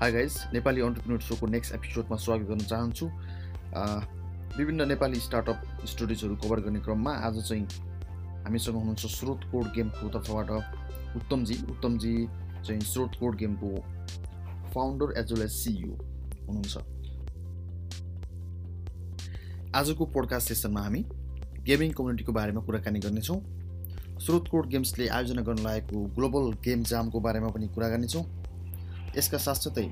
High guys Nepali entrepreneur सोको next एपिसोडमा स्वागत गर्न चाहन्छु। विभिन्न नेपाली स्टार्टअप स्टोरिजहरू कभर गर्ने क्रममा आज चाहिँ हामीसँग हुनुहुन्छ स्रोत कोड गेमको तर्फबाट उत्तमजी। उत्तमजी चाहिँ स्रोत कोड गेमको founder as well as CEO हुनुहुन्छ। आजको पोडकास्ट सेसनमा हामी गेमिङ कम्युनिटीको बारेमा कुराकानी गर्नेछौँ। स्रोत कोड गेम्सले आयोजना गर्न लागेको ग्लोबल गेम जामको बारेमा पनि कुरा गर्नेछौँ। यसका साथसाथै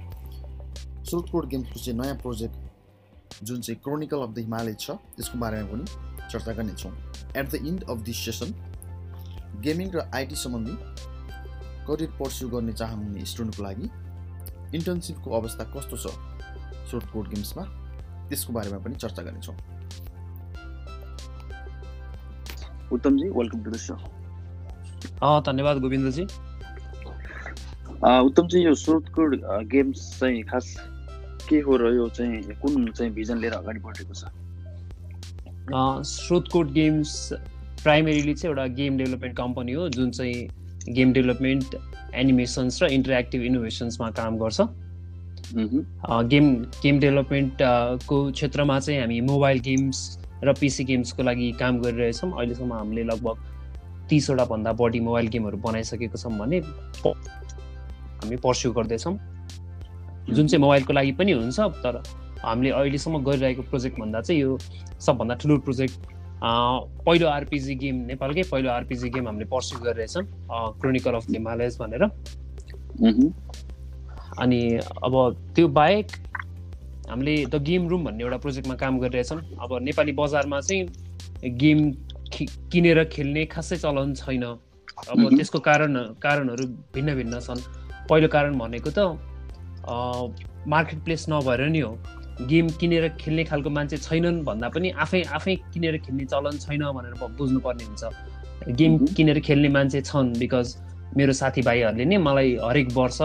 स्रोत कोड गेम्सको चाहिँ नयाँ प्रोजेक्ट जुन चाहिँ क्रोनिकल अफ द हिमालय छ त्यसको बारेमा पनि चर्चा गर्नेछौँ। At the end of this session gaming र आइटी सम्बन्धी करियर पर्स्यु गर्ने चाहनुहुने स्टुडेन्टको लागि इन्टर्नसिपको अवस्था कस्तो छ सोर्ट कोड गेम्समा त्यसको बारेमा पनि चर्चा गर्नेछौँ। Uttamji welcome to the show धन्यवाद गोविन्दजी। उत्तमजी यो स्रोतको गेम्स चाहिँ खास के हो र यो चाहिँ कुन चाहिँ भिजन लिएर अगाडि बढेको छ स्रोतकोट गेम्स प्राइमेरीली चाहिँ एउटा गेम डेभलपमेन्ट कम्पनी हो जुन चाहिँ गेम डेभलपमेन्ट एनिमेसन्स र इन्टरेक्टिभ इनोभेसन्समा काम गर्छ। गेम गेम डेभलपमेन्टको क्षेत्रमा चाहिँ हामी मोबाइल गेम्स र पिसी गेम्सको लागि काम गरिरहेछौँ। अहिलेसम्म हामीले लगभग तिसवटा भन्दा बढी मोबाइल गेमहरू बनाइसकेको छौँ भने हामी पर्स्यु गर्दैछौँ। जुन चाहिँ मोबाइलको लागि पनि हुन्छ तर हामीले अहिलेसम्म गरिरहेको प्रोजेक्ट भन्दा चाहिँ यो सबभन्दा ठुलो प्रोजेक्ट पहिलो आरपिजी गेम नेपालकै पहिलो आरपिजी गेम हामीले पर्स्यु गरिरहेछौँ क्रोनिकल अफ हिमालयस भनेर। अनि अब त्यो बाहेक हामीले द गेम रुम भन्ने एउटा प्रोजेक्टमा काम गरिरहेछौँ। अब नेपाली बजारमा चाहिँ गेम किनेर खेल्ने खासै चलन छैन। अब त्यसको कारण कारणहरू भिन्न भिन्न छन्। पहिलो कारण भनेको त मार्केट प्लेस नभएर नि हो। गेम किनेर खेल्ने खालको मान्छे छैनन् भन्दा पनि आफै आफै किनेर खेल्ने चलन छैन भनेर बुझ्नुपर्ने हुन्छ। गेम किनेर खेल्ने मान्छे छन् बिकज मेरो साथीभाइहरूले नै मलाई हरेक वर्ष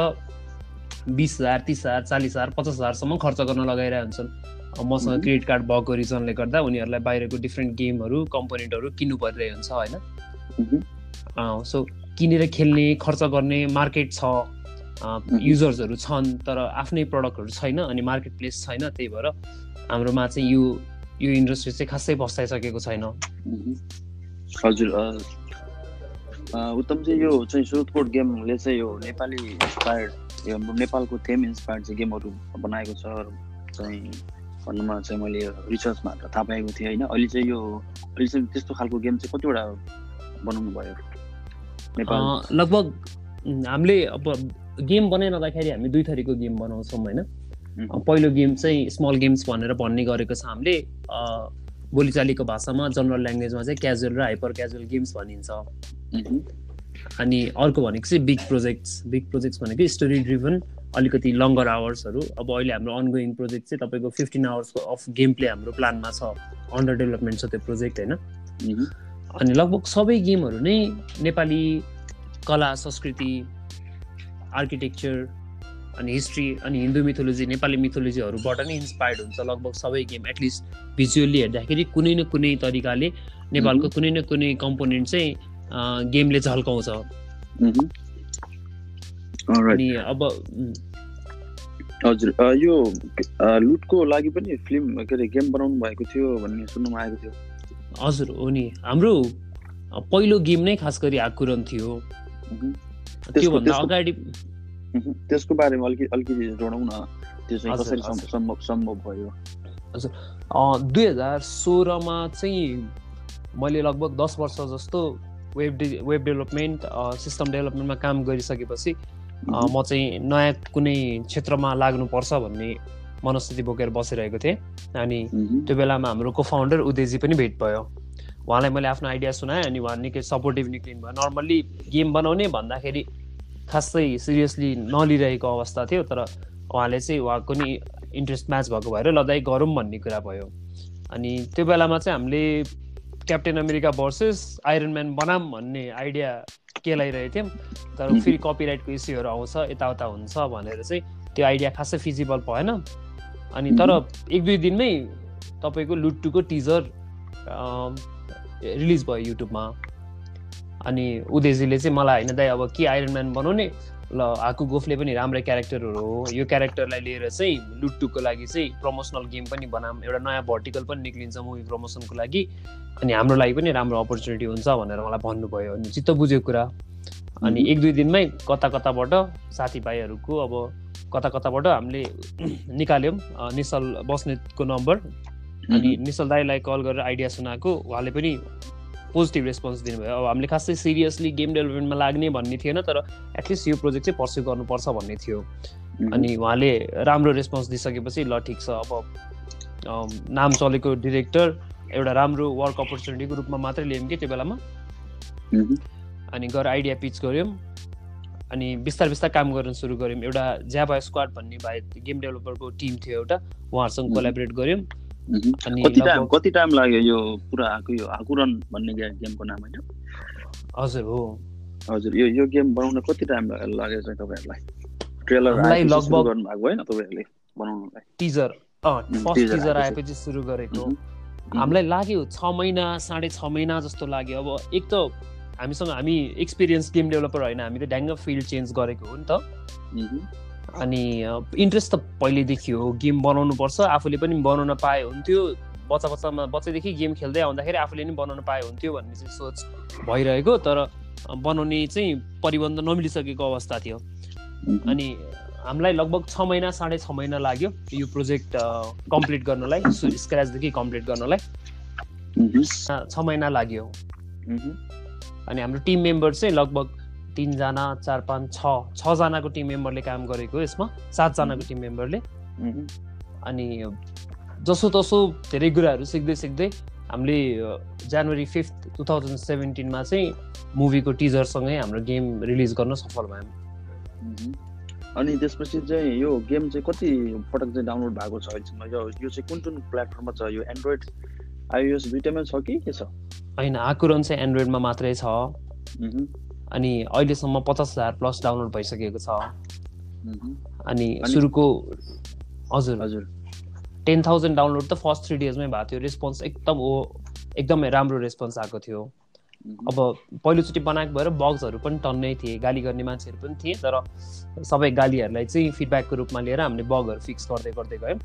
बिस हजार तिस हजार चालिस हजार पचास हजारसम्म खर्च गर्न लगाइरहेको हुन्छन्। मसँग क्रेडिट कार्ड भएको रिजनले गर्दा उनीहरूलाई बाहिरको डिफ्रेन्ट गेमहरू कम्पोनेन्टहरू किन्नु परिरहेको हुन्छ होइन? सो किनेर खेल्ने खर्च गर्ने मार्केट छ। युजर्सहरू छन् तर आफ्नै प्रडक्टहरू छैन अनि मार्केट प्लेस छैन त्यही भएर हाम्रोमा चाहिँ यो यो इन्डस्ट्री चाहिँ खासै बस्ताइसकेको छैन। हजुर उत्तम चाहिँ यो चाहिँ सुरतकोट गेमले चाहिँ यो नेपाली इन्सपायर्ड यो नेपालको थेम इन्सपायर्ड चाहिँ गेमहरू बनाएको छ चाहिँ भन्नुमा चाहिँ मैले रिसर्चमा थाहा पाएको थिएँ होइन? अहिले चाहिँ यो अहिले चाहिँ त्यस्तो खालको गेम चाहिँ कतिवटा बनाउनु भयो लगभग हामीले अब गेम बनाइरहँदाखेरि हामी दुई थरीको गेम बनाउँछौँ होइन? पहिलो गेम चाहिँ स्मल गेम्स भनेर भन्ने गरेको छ हामीले। बोलीचालीको भाषामा जनरल ल्याङ्ग्वेजमा चाहिँ क्याजुअल र हाइपर क्याजुअल गेम्स भनिन्छ। अनि अर्को भनेको चाहिँ बिग प्रोजेक्ट्स बिग प्रोजेक्ट्स भनेको स्टोरी ड्रिभन अलिकति लङ्गर आवर्सहरू अब अहिले हाम्रो अनगोइङ प्रोजेक्ट चाहिँ तपाईँको फिफ्टिन आवर्सको अफ गेम प्ले हाम्रो प्लानमा छ। अन्डर डेभलपमेन्ट छ त्यो प्रोजेक्ट होइन? अनि लगभग सबै गेमहरू नै नेपाली कला संस्कृति आर्किटेक्चर अनि हिस्ट्री अनि हिन्दू मिथोलोजी नेपाली मिथोलोजीहरूबाट नै इन्सपायर्ड हुन्छ लगभग सबै गेम एटलिस्ट भिजुअल्ली हेर्दाखेरि कुनै न कुनै तरिकाले नेपालको कुनै न कुनै कम्पोनेन्ट चाहिँ गेमले झल्काउँछ अनि अब हजुर यो लुटको लागि पनि फिल्म के अरे गेम बनाउनु भएको थियो भन्ने सुन्नुमा आएको थियो। हजुर हो नि। हाम्रो पहिलो गेम नै खास गरी आकुरन थियो। त्योभन्दा अगाडि त्यसको बारेमा अलिकति अलिकति जोडौँ न त्यो चाहिँ कसरी सम्भव सम्भव भयो? हजुर। दुई हजार सोह्रमा चाहिँ मैले लगभग दस वर्ष जस्तो web de web development system डेभलपमेन्टमा काम गरिसकेपछि म चाहिँ नयाँ कुनै क्षेत्रमा लाग्नुपर्छ भन्ने मनस्थिति बोकेर बसिरहेको थिएँ। अनि त्यो बेलामा हाम्रो को फाउन्डर उदयजी पनि भेट भयो। उहाँलाई मैले आफ्नो आइडिया सुनाएँ अनि उहाँ निकै सपोर्टिभ निक्लिनु भयो। नर्मल्ली गेम बनाउने भन्दाखेरि खासै सिरियसली नलिरहेको अवस्था थियो तर उहाँले चाहिँ उहाँको नि इन्ट्रेस्ट म्याच भएको भएर लदाइ गरौँ भन्ने कुरा भयो। अनि त्यो बेलामा चाहिँ हामीले Captain America versus Iron Man बनाम भन्ने आइडिया केलाइरहेको थियौँ तर फेरि कपिराइटको इस्युहरू आउँछ यताउता हुन्छ भनेर चाहिँ त्यो आइडिया खासै फिजिबल भएन। अनि तर एक दुई दिनमै तपाईँको लुट्टुको टिजर रिलिज भयो युट्युबमा। अनि उदयजीले चाहिँ मलाई होइन दाइ अब के आइरन म्यान बनाउने ल हाकु गोफले पनि राम्रै क्यारेक्टरहरू हो। यो क्यारेक्टरलाई लिएर चाहिँ लुट्टुको लागि चाहिँ प्रमोसनल गेम पनि बनाऊँ एउटा नयाँ भर्टिकल पनि निक्लिन्छ मुभी प्रमोसनको लागि। अनि हाम्रो लागि पनि राम्रो अपर्च्युनिटी हुन्छ भनेर मलाई भन्नुभयो। अनि चित्त बुझ्यो कुरा। अनि एक दुई दिनमै कता कताबाट साथीभाइहरूको अब कता कताबाट हामीले निकाल्यौँ। निश्चल बस्नेतको नम्बर अनि निश्चल दाईलाई कल गरेर आइडिया सुनाएको उहाँले पनि पोजिटिभ रेस्पोन्स दिनुभयो। अब हामीले खासै सिरियसली गेम डेभलपमेन्टमा लाग्ने भन्ने थिएन तर एटलिस्ट यो प्रोजेक्ट चाहिँ पर्स्यु गर्नुपर्छ भन्ने थियो। अनि उहाँले राम्रो रेस्पोन्स दिइसकेपछि ल ठिक छ अब नाम चलेको डिरेक्टर एउटा राम्रो वर्क अपर्च्युनिटीको रूपमा मात्रै लियौँ कि त्यो बेलामा। अनि गएर आइडिया पिच गऱ्यौँ। अनि बिस्तार बिस्तार काम गर्न सुरु गऱ्यौँ। एउटा ज्याबा स्क्वाड भन्ने भाइ गेम डेभलपरको टिम थियो एउटा उहाँहरूसँग. कोलाबरेट गऱ्यौँ। कति टाइम कति टाइम लाग्यो यो पुरा आएको यो आकुरन भन्ने गेमको नाम होइन? हजुर हो। हजुर यो यो गेम बनाउन कति टाइम लाग्यो चाहिँ तपाईँहरूलाई? ट्रेलर लगभग- गर्नुभएको होइन तपाईँहरूले बनाउनलाई? टिजर। फर्स्ट टिजर आएपछि। सुरु गरेको. हामीलाई लाग्यो छ महिना साढे छ महिना जस्तो लाग्यो। अब एक त हामीसँग हामी एक्सपिरियन्स गेम डेभलपर होइन हामी त ढ्याङ्ग फिल्ड चेन्ज गरेको हो नि त. अनि इन्ट्रेस्ट त पहिल्यैदेखि हो। गेम बनाउनु पर्छ आफूले पनि बनाउन पाए हुन्थ्यो। बच्चा बच्चामा बच्चैदेखि गेम खेल्दै आउँदाखेरि आफूले पनि बनाउन पाए हुन्थ्यो भन्ने चाहिँ सोच भइरहेको। तर बनाउने चाहिँ परिबन्ध नमिलिसकेको अवस्था थियो. अनि हामीलाई लगभग छ महिना साढे छ महिना लाग्यो यो प्रोजेक्ट कम्प्लिट गर्नलाई स्क्राचदेखि कम्प्लिट गर्नलाई। छ महिना लाग्यो. अनि हाम्रो टिम मेम्बर चाहिँ लगभग तिनजना चार पाँच छ छजनाको टिम मेम्बरले काम गरेको यसमा सातजनाको टिम मेम्बरले. अनि जसो तसो धेरै कुराहरू सिक्दै सिक्दै हामीले जनवरी फिफ्थ टु थाउजन्ड सेभेन्टिनमा चाहिँ मुभीको टिजरसँगै हाम्रो गेम रिलिज गर्न सफल भयौँ. अनि त्यसपछि चाहिँ यो गेम चाहिँ कति पटक चाहिँ डाउनलोड भएको छ अहिलेसम्म? यो यो चाहिँ कुन कुन प्लेटफर्ममा छ? यो एन्ड्रोइड आइओएस दुइटैमा छ कि के छ? होइन आकुरन चाहिँ एन्ड्रोइडमा मात्रै छ. अनि अहिलेसम्म पचास हजार प्लस डाउनलोड भइसकेको छ. अनि सुरुको हजुर। हजुर। टेन थाउजन्ड डाउनलोड त फर्स्ट थ्री डेजमै भएको थियो। रेस्पोन्स एकदम ओ एकदमै राम्रो रेस्पोन्स आएको थियो. अब पहिलोचोटि बनाएको भएर बग्सहरू पनि टन्नै थिए। गाली गर्ने मान्छेहरू पनि थिए तर सबै गालीहरूलाई चाहिँ फिडब्याकको रूपमा लिएर हामीले बगहरू फिक्स गर्दै गर्दै गयौँ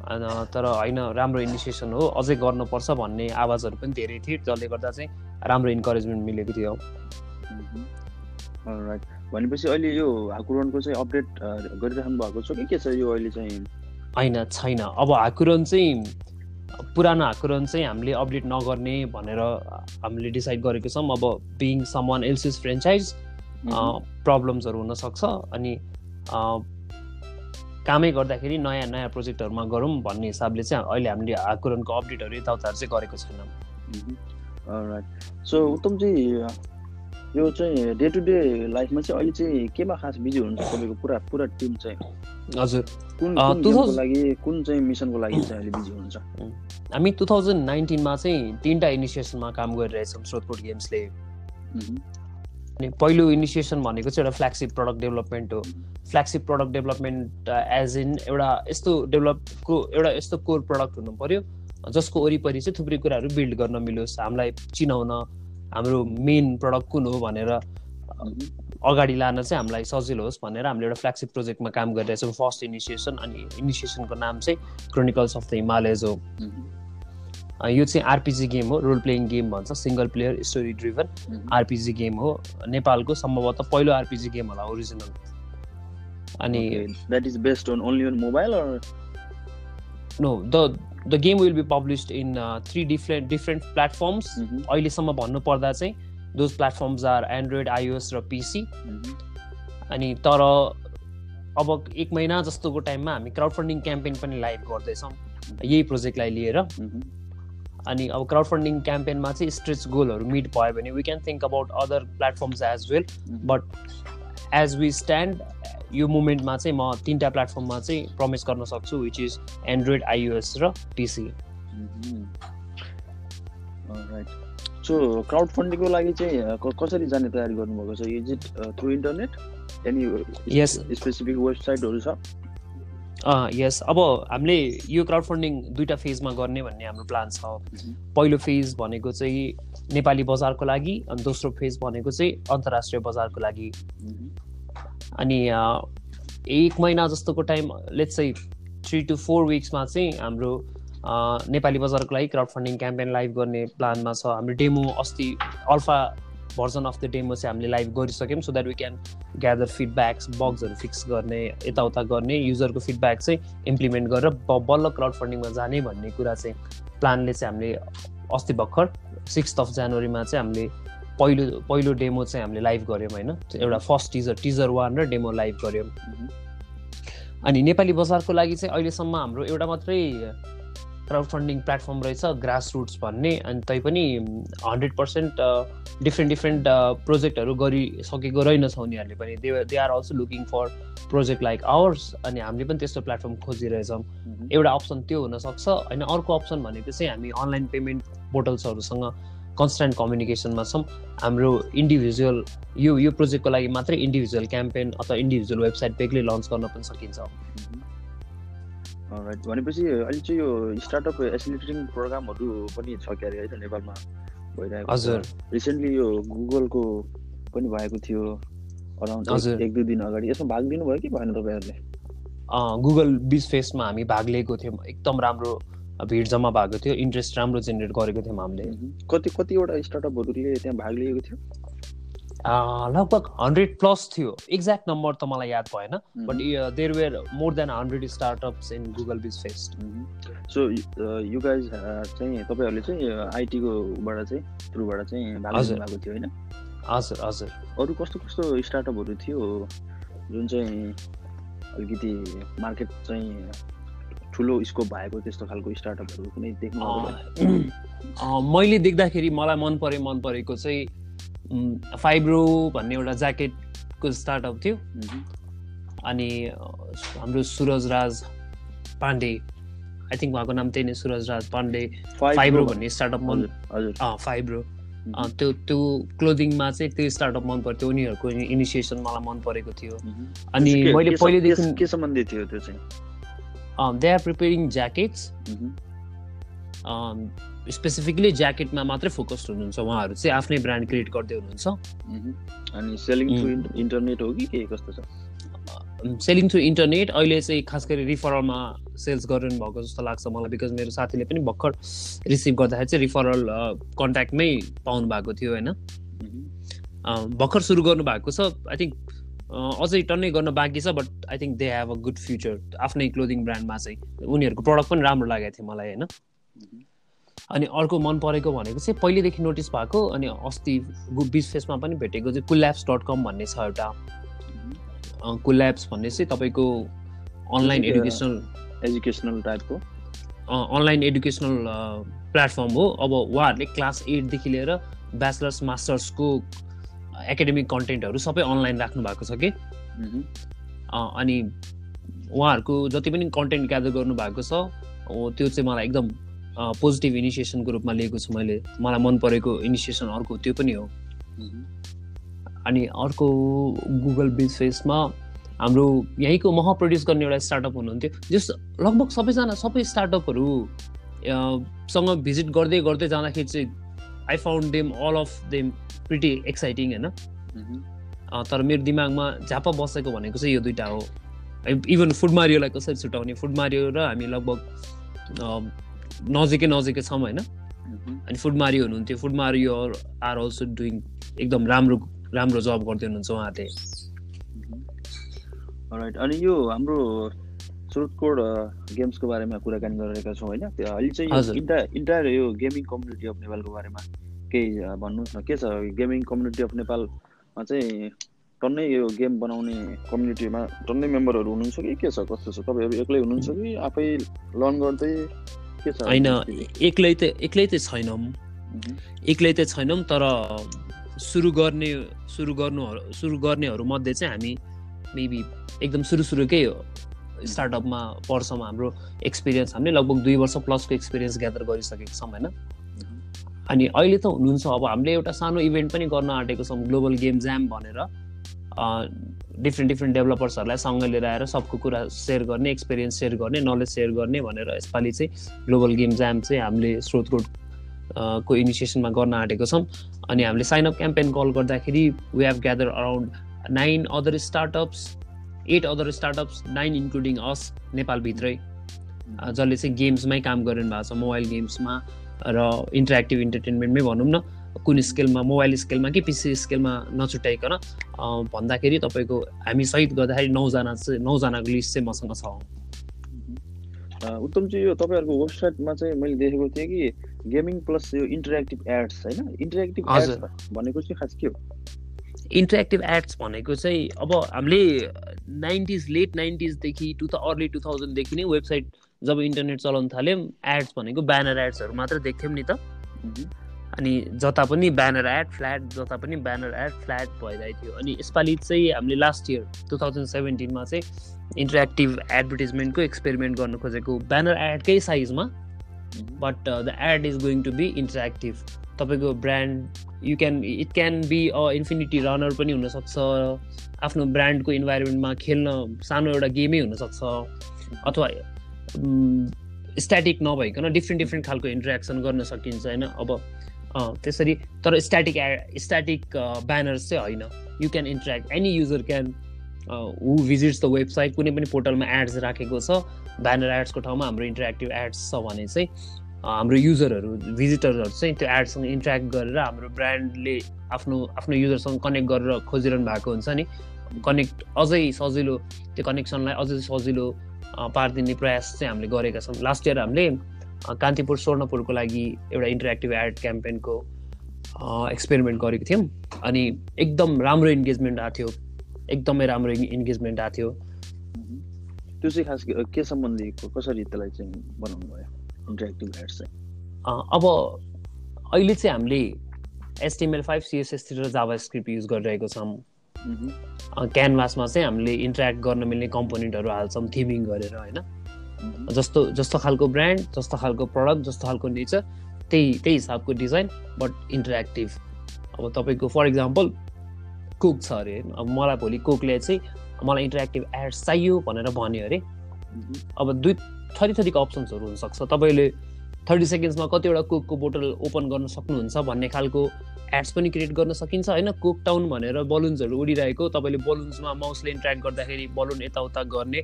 तर होइन राम्रो इनिसिएसन हो अझै गर्नुपर्छ भन्ने आवाजहरू पनि धेरै थिए जसले गर्दा चाहिँ राम्रो इन्करेजमेन्ट मिलेको थियो Mhm. Alright. भनेपछि अहिले यो हाकुरनको चाहिँ अपडेट गरिराख्नु भएको छ कि के छ यो अहिले चाहिँ होइन छैन अब हाकुरन चाहिँ पुरानो हाकुरन चाहिँ हामीले अपडेट नगर्ने भनेर हामीले डिसाइड गरेको छौँ अब being someone else's franchise. प्रब्लम्सहरू हुनसक्छ अनि कामै गर्दाखेरि नयाँ नयाँ प्रोजेक्टहरूमा गरौँ भन्ने हिसाबले चाहिँ अहिले हामीले हाकुरनको अपडेटहरू यताउताहरू चाहिँ गरेको छैनौँ। सो उत्तमजी यो चाहिँ डे टु डे लाइफमा चाहिँ अहिले चाहिँ केमा खास बिजी हुनुहुन्छ? तपाईँको पुरा पुरा टिम चाहिँ? हजुर। कुन अँ, कुन 2000 गेमको लागि कुन चाहिँ मिसनको लागि चाहिँ अहिले बिजी हुनुहुन्छ? हामी टु थाउजन्ड नाइन्टिनमा चाहिँ तिनवटा इनिसिएसनमा काम गरिरहेछौँ स्रोतकोट गेम्सले। पहिलो इनिसिएसन भनेको चाहिँ एउटा फ्ल्यागसिप प्रडक्ट डेभलपमेन्ट हो। Flagship product development as in एउटा यस्तो डेभलपको एउटा यस्तो कोर प्रडक्ट हुनु पर्यो जसको वरिपरि चाहिँ थुप्रै कुराहरू बिल्ड गर्न मिलोस् हामीलाई चिनाउन हाम्रो मेन प्रडक्ट कुन हो भनेर. अगाडि लान चाहिँ हामीलाई सजिलो होस् भनेर हामीले एउटा फ्ल्यागसिप प्रोजेक्टमा काम गरिरहेछौँ। फर्स्ट इनिसिएसन अनि इनिसिएसनको नाम चाहिँ क्रोनिकल्स अफ द हिमालयज हो। यो चाहिँ आरपिजी गेम हो रोल प्लेइङ गेम भन्छ single player story driven Mhm. RPG game हो नेपालको सम्भवतः पहिलो आरपिजी गेम होला ओरिजिनल अनि is based on only on mobile or no the the game will be published in three different different platforms Mhm. अहिलेसम्म भन्नुपर्दा चाहिँ those platforms are Android iOS र पिसी Mhm. अनि तर अब एक महिना जस्तोको टाइममा हामी क्राउड फन्डिङ क्याम्पेन पनि लाइभ गर्दैछौँ यही प्रोजेक्टलाई लिएर Mhm. अनि अब क्राउड फन्डिङ क्याम्पेनमा चाहिँ स्ट्रेच गोलहरू मिट भयो भने we can think about other platforms as well. But as we stand यो मुमेन्टमा चाहिँ म तिनवटा प्लेटफर्ममा चाहिँ प्रमिस गर्न सक्छु विच इज एन्ड्रोइड आइओएस र पिसी. सो क्राउड फन्डिङको लागि चाहिँ कसरी जाने तयारी गर्नुभएको छ is it through internet any. Specific वेबसाइटहरू छ यस अब हामीले यो क्राउड फन्डिङ दुईवटा फेजमा गर्ने भन्ने हाम्रो प्लान छ Mhm. पहिलो फेज भनेको चाहिँ नेपाली बजारको लागि अनि दोस्रो फेज भनेको चाहिँ अन्तर्राष्ट्रिय बजारको लागि Mhm. अनि एक महिना जस्तोको टाइम लेट्स चाहिँ थ्री टु फोर विक्समा चाहिँ हाम्रो नेपाली बजारको लागि क्राउड फन्डिङ क्याम्पेन लाइभ गर्ने प्लानमा छ हाम्रो डेमो अस्ति alpha version of the demo चाहिँ हामीले live गरिसक्यौँ so that we can gather feedbacks बग्सहरू fix गर्ने यताउता गर्ने युजरको फिडब्याक चाहिँ इम्प्लिमेन्ट गरेर बल्ल क्राउड फन्डिङमा जाने भन्ने कुरा चाहिँ प्लानले चाहिँ हामीले अस्ति भर्खर सिक्स अफ जनवरीमा चाहिँ हामीले पहिलो पहिलो डेमो चाहिँ हामीले लाइभ गऱ्यौँ होइन? एउटा फर्स्ट टिजर टिजर वान र डेमो लाइभ गऱ्यौँ। अनि नेपाली बजारको लागि चाहिँ अहिलेसम्म हाम्रो एउटा मात्रै क्राउड फन्डिङ प्लेटफर्म रहेछ ग्रास रुट्स भन्ने अनि तैपनि हन्ड्रेड पर्सेन्ट डिफ्रेन्ट डिफ्रेन्ट प्रोजेक्टहरू गरिसकेको रहेनछ उनीहरूले पनि। They they are also looking for project like ours अनि हामीले पनि त्यस्तो प्लेटफर्म खोजिरहेछौँ। एउटा अप्सन त्यो हुनसक्छ। होइन अर्को अप्सन भनेको चाहिँ हामी अनलाइन पेमेन्ट पोर्टल्सहरूसँग कन्सटेन्ट कम्युनिकेसनमा छौँ। हाम्रो इन्डिभिजुअल यो यो प्रोजेक्टको लागि मात्रै इन्डिभिजुअल क्याम्पेन अथवा इन्डिभिजुअल वेबसाइट बेग्लै लन्च गर्न पनि सकिन्छ। राइट भनेपछि अहिले चाहिँ यो स्टार्टअप एसिलिटेटिङ प्रोग्रामहरू पनि छ क्यारे है त नेपालमा? भइरहेको हजुर। रिसेन्टली यो गुगलको पनि भएको थियो। अराउन्ड। एक दुई दिन अगाडि। यसमा भाग लिनुभयो कि भएन तपाईँहरूले? गुगल बिज फेसमा हामी भाग लिएको थियौँ। एकदम राम्रो भिड जम्मा भएको थियो। इन्ट्रेस्ट राम्रो जेनेरेट गरेको थियौँ हामीले। कति कतिवटा स्टार्टअपहरूले त्यहाँ भाग लिएको थियो? लगभग हन्ड्रेड प्लस थियो। एक्ज्याक्ट नम्बर त मलाई याद भएन but there were more than hundred startups in Google Biz Fest so you guys चाहिँ तपाईँहरूले चाहिँ आइटीकोबाट चाहिँ थ्रुबाट चाहिँ। लिनुभएको थियो होइन? हजुर हजुर। अरू कस्तो कस्तो स्टार्टअपहरू थियो? जुन चाहिँ अलिकति मार्केट चाहिँ ठुलो स्कोप भएको त्यस्तो खालको स्टार्टअपहरू कुनै देख्नु मैले देख्दाखेरि मलाई मन परे मन परेको चाहिँ फाइब्रो भन्ने एउटा ज्याकेटको स्टार्टअप थियो। अनि अँ, हाम्रो सुरज राज पाण्डे आई थिङ्क उहाँको नाम त्यही नै सुरज राज पाण्डे फाइब्रो भन्ने स्टार्टअप मन फाइब्रो अँ, त्यो त्यो क्लोदिङमा चाहिँ त्यो स्टार्टअप मन पर्थ्यो। उनीहरूको इनिसिएसन मलाई मन परेको थियो। अनि के- मैले पहिलेदेखि के- सम्बन्धी थियो त्यो चाहिँ? They are preparing jackets. Specifically ज्याकेटमा मात्रै फोकस्ड हुनुहुन्छ उहाँहरू चाहिँ आफ्नै ब्रान्ड क्रिएट गर्दै हुनुहुन्छ। अनि सेलिङ थ्रु इन्टरनेट हो कि के कस्तो छ? सेलिङ थ्रु इन्टरनेट अहिले चाहिँ खास गरी रिफरलमा सेल्स गरिरहनु भएको जस्तो लाग्छ मलाई बिकज मेरो साथीले पनि भर्खर रिसिभ गर्दाखेरि चाहिँ रिफरल कन्ट्याक्टमै पाउनु भएको थियो होइन? भर्खर सुरु गर्नु भएको छ। आई थिङ्क अझै टन्नै गर्न बाँकी छ but I think they have a good future आफ्नै क्लोदिङ ब्रान्डमा चाहिँ उनीहरूको प्रडक्ट पनि राम्रो लागेको थियो मलाई होइन? अनि अर्को मन परेको भनेको चाहिँ पहिलेदेखि नोटिस भएको अनि अस्ति बिच फेसमा पनि भेटेको चाहिँ कुल्याप्स डट कम भन्ने छ एउटा। कुल्याप्स भन्ने चाहिँ तपाईँको अनलाइन एडुकेसनल एजुकेसनल टाइपको अनलाइन एडुकेसनल प्लेटफर्म हो। अब उहाँहरूले क्लास एटदेखि लिएर ब्याचलर्स मास्टर्सको एकाडेमिक कन्टेन्टहरू सबै अनलाइन राख्नु भएको छ कि? अनि उहाँहरूको जति पनि कन्टेन्ट ग्यादर गर्नु भएको छ त्यो चाहिँ मलाई एकदम पोजिटिभ इनिसिएसनको रूपमा लिएको छु मैले। मलाई मन परेको इनिसिएसन अर्को त्यो पनि हो। अनि अर्को गुगल बिज फेसमा हाम्रो यहीँको मह प्रड्युस गर्ने एउटा स्टार्टअप हुनुहुन्थ्यो। जस लगभग सबैजना सबै स्टार्टअपहरू सँग भिजिट गर्दै गर्दै जाँदाखेरि चाहिँ I found them all of them pretty exciting होइन? तर मेरो दिमागमा झापा बसेको भनेको चाहिँ यो दुइटा हो। इभन फुड मारियोलाई कसरी छुट्याउने? फुड मारियो र हामी लगभग नजिकै नजिकै छौँ होइन। अनि फुड मारियो हुनुहुन्थ्यो। Food Mario are also doing एकदम राम्रो राम्रो जब गर्दै हुनुहुन्छ उहाँहरूले। राइट अनि यो हाम्रो स्रोतकोड गेम्सको बारेमा कुराकानी गरिरहेका छौँ होइन। अहिले चाहिँ। इन्टायर यो गेमिङ कम्युनिटी अफ नेपालको बारेमा केही भन्नुहोस् न। के छ? गेमिङ कम्युनिटी अफ नेपालमा चाहिँ टन्नै यो गेम बनाउने कम्युनिटीमा टन्नै मेम्बरहरू हुनुहुन्छ कि? के छ? कस्तो छ? तपाईँहरू एक्लै हुनुहुन्छ कि? आफै लर्न गर्दै होइन एक्लै त एक्लै त छैनौँ। एक्लै त छैनौँ तर सुरु गर्ने सुरु गर्नु सुरु गर्नेहरू मध्ये चाहिँ हामी मेबी एकदम सुरु सुरुकै स्टार्टअपमा पर्छौँ हाम्रो एक्सपिरियन्स हामीले लगभग दुई वर्ष प्लसको एक्सपिरियन्स ग्यादर गरिसकेको छौँ होइन? अनि अहिले त हुनुहुन्छ अब हामीले एउटा सानो इभेन्ट पनि गर्न आँटेको छौँ ग्लोबल गेम ज्याम भनेर। डिफ्रेन्ट डिफ्रेन्ट डेभलपर्सहरूलाई सँग लिएर आएर सबको कुरा सेयर गर्ने एक्सपिरियन्स सेयर गर्ने नलेज सेयर गर्ने भनेर यसपालि चाहिँ ग्लोबल गेम ज्याम चाहिँ हामीले स्रोतकोट को इनिसिएसनमा गर्न आँटेको छौँ। अनि हामीले साइन अप क्याम्पेन कल गर्दाखेरि we have gather around nine other startups at other startups nine including us नेपालभित्रै। जसले चाहिँ गेम्समै काम गरिरहनु भएको छ मोबाइल गेम्समा र इन्टरेक्टिभ इन्टरटेनमेन्टमै भनौँ न। कुन स्केलमा मोबाइल स्केलमा कि पिसी स्केलमा नछुट्याइकन भन्दाखेरि तपाईँको हामी सहित गर्दाखेरि नौजना चाहिँ नौजनाको लिस्ट चाहिँ मसँग छ अ, उत्तमजी यो तपाईँहरूको वेबसाइटमा चाहिँ मैले देखेको थिएँ कि गेमिङ प्लस यो इन्टरेक्टिभ एड्स होइन इन्टरेक्टिभ। एड्स भनेको चाहिँ खास के हो इन्टरेक्टिभ एड्स भनेको चाहिँ अब हामीले नाइन्टिज लेट नाइन्टिजदेखि टु थ अर्ली टु थाउजन्डदेखि नै वेबसाइट जब इन्टरनेट चलाउन थाल्यौँ एड्स भनेको ब्यानर एड्सहरू मात्र देख्थ्यौँ नि त। अनि जता पनि ब्यानर एड फ्ल्याट जता पनि ब्यानर एड फ्ल्याट भइरहेको थियो। अनि यसपालि चाहिँ हामीले लास्ट इयर टु थाउजन्ड सेभेन्टिनमा चाहिँ इन्टरेक्टिभ एडभर्टिजमेन्टको एक्सपेरिमेन्ट गर्नु खोजेको। ब्यानर एडकै साइजमा। But the ad is going to be interactive तपाईँको brand you can it can be a infinity runner पनि हुनसक्छ। आफ्नो ब्रान्डको इन्भाइरोमेन्टमा खेल्न सानो एउटा गेमै हुनसक्छ। अथवा स्ट्याटिक नभइकन डिफ्रेन्ट डिफ्रेन्ट खालको इन्टरेक्सन गर्न सकिन्छ होइन? अब त्यसरी तर स्ट्याटिक एड स्ट्याटिक ब्यानर्स चाहिँ होइन। You can interact any user can who visits the website कुनै पनि पोर्टलमा एड्स राखेको छ ब्यानर एड्सको ठाउँमा हाम्रो इन्टरेक्टिभ एड्स छ भने चाहिँ हाम्रो युजरहरू भिजिटरहरू चाहिँ त्यो एड्ससँग इन्ट्रेक्ट गरेर हाम्रो ब्रान्डले आफ्नो आफ्नो युजरसँग कनेक्ट गरेर खोजिरहनु भएको हुन्छ नि। कनेक्ट अझै सजिलो त्यो कनेक्सनलाई अझै सजिलो पारिदिने प्रयास चाहिँ हामीले गरेका छौँ। लास्ट इयर हामीले कान्तिपुर स्वर्णपुरको लागि एउटा इन्टरेक्टिभ एड क्याम्पेनको एक्सपेरिमेन्ट गरेको थियौँ। अनि एकदम राम्रो इन्गेजमेन्ट आएको थियो। एकदमै राम्रो इन्गेजमेन्ट आएको थियो। त्यो चाहिँ खास के के सम्बन्धी क- कसरी त्यसलाई चाहिँ बनाउनु भयो? इन्टरेक्टिभ एड्स चाहिँ। अब अहिले चाहिँ हामीले एसटिएमएल फाइभ सिएसएस र जाभा स्क्रिप्ट युज गरिरहेको छौँ। क्यानभासमा चाहिँ हामीले इन्टरेक्ट गर्न मिल्ने कम्पोनेन्टहरू हाल्छौँ थिमिङ गरेर होइन। जस्तो जस्तो खालको ब्रान्ड जस्तो खालको प्रडक्ट जस्तो खालको नेचर त्यही त्यही हिसाबको डिजाइन बट इन्टरेक्टिभ अब तपाईँको फर इक्जाम्पल कुक छ अरे होइन? अब मलाई भोलि कुकले चाहिँ मलाई इन्टरेक्टिभ एड्स चाहियो भनेर भन्यो अरे। अब दुई थरी थरीको अप्सन्सहरू हुनसक्छ। तपाईँले थर्टी सेकेन्ड्समा कतिवटा कोकको बोतल ओपन गर्न सक्नुहुन्छ भन्ने खालको एड्स पनि क्रिएट गर्न सकिन्छ होइन? कोक टाउन भनेर बलुन्सहरू उडिरहेको तपाईँले बलुन्समा माउसले इन्ट्रेक्ट गर्दाखेरि बलुन यताउता गर्ने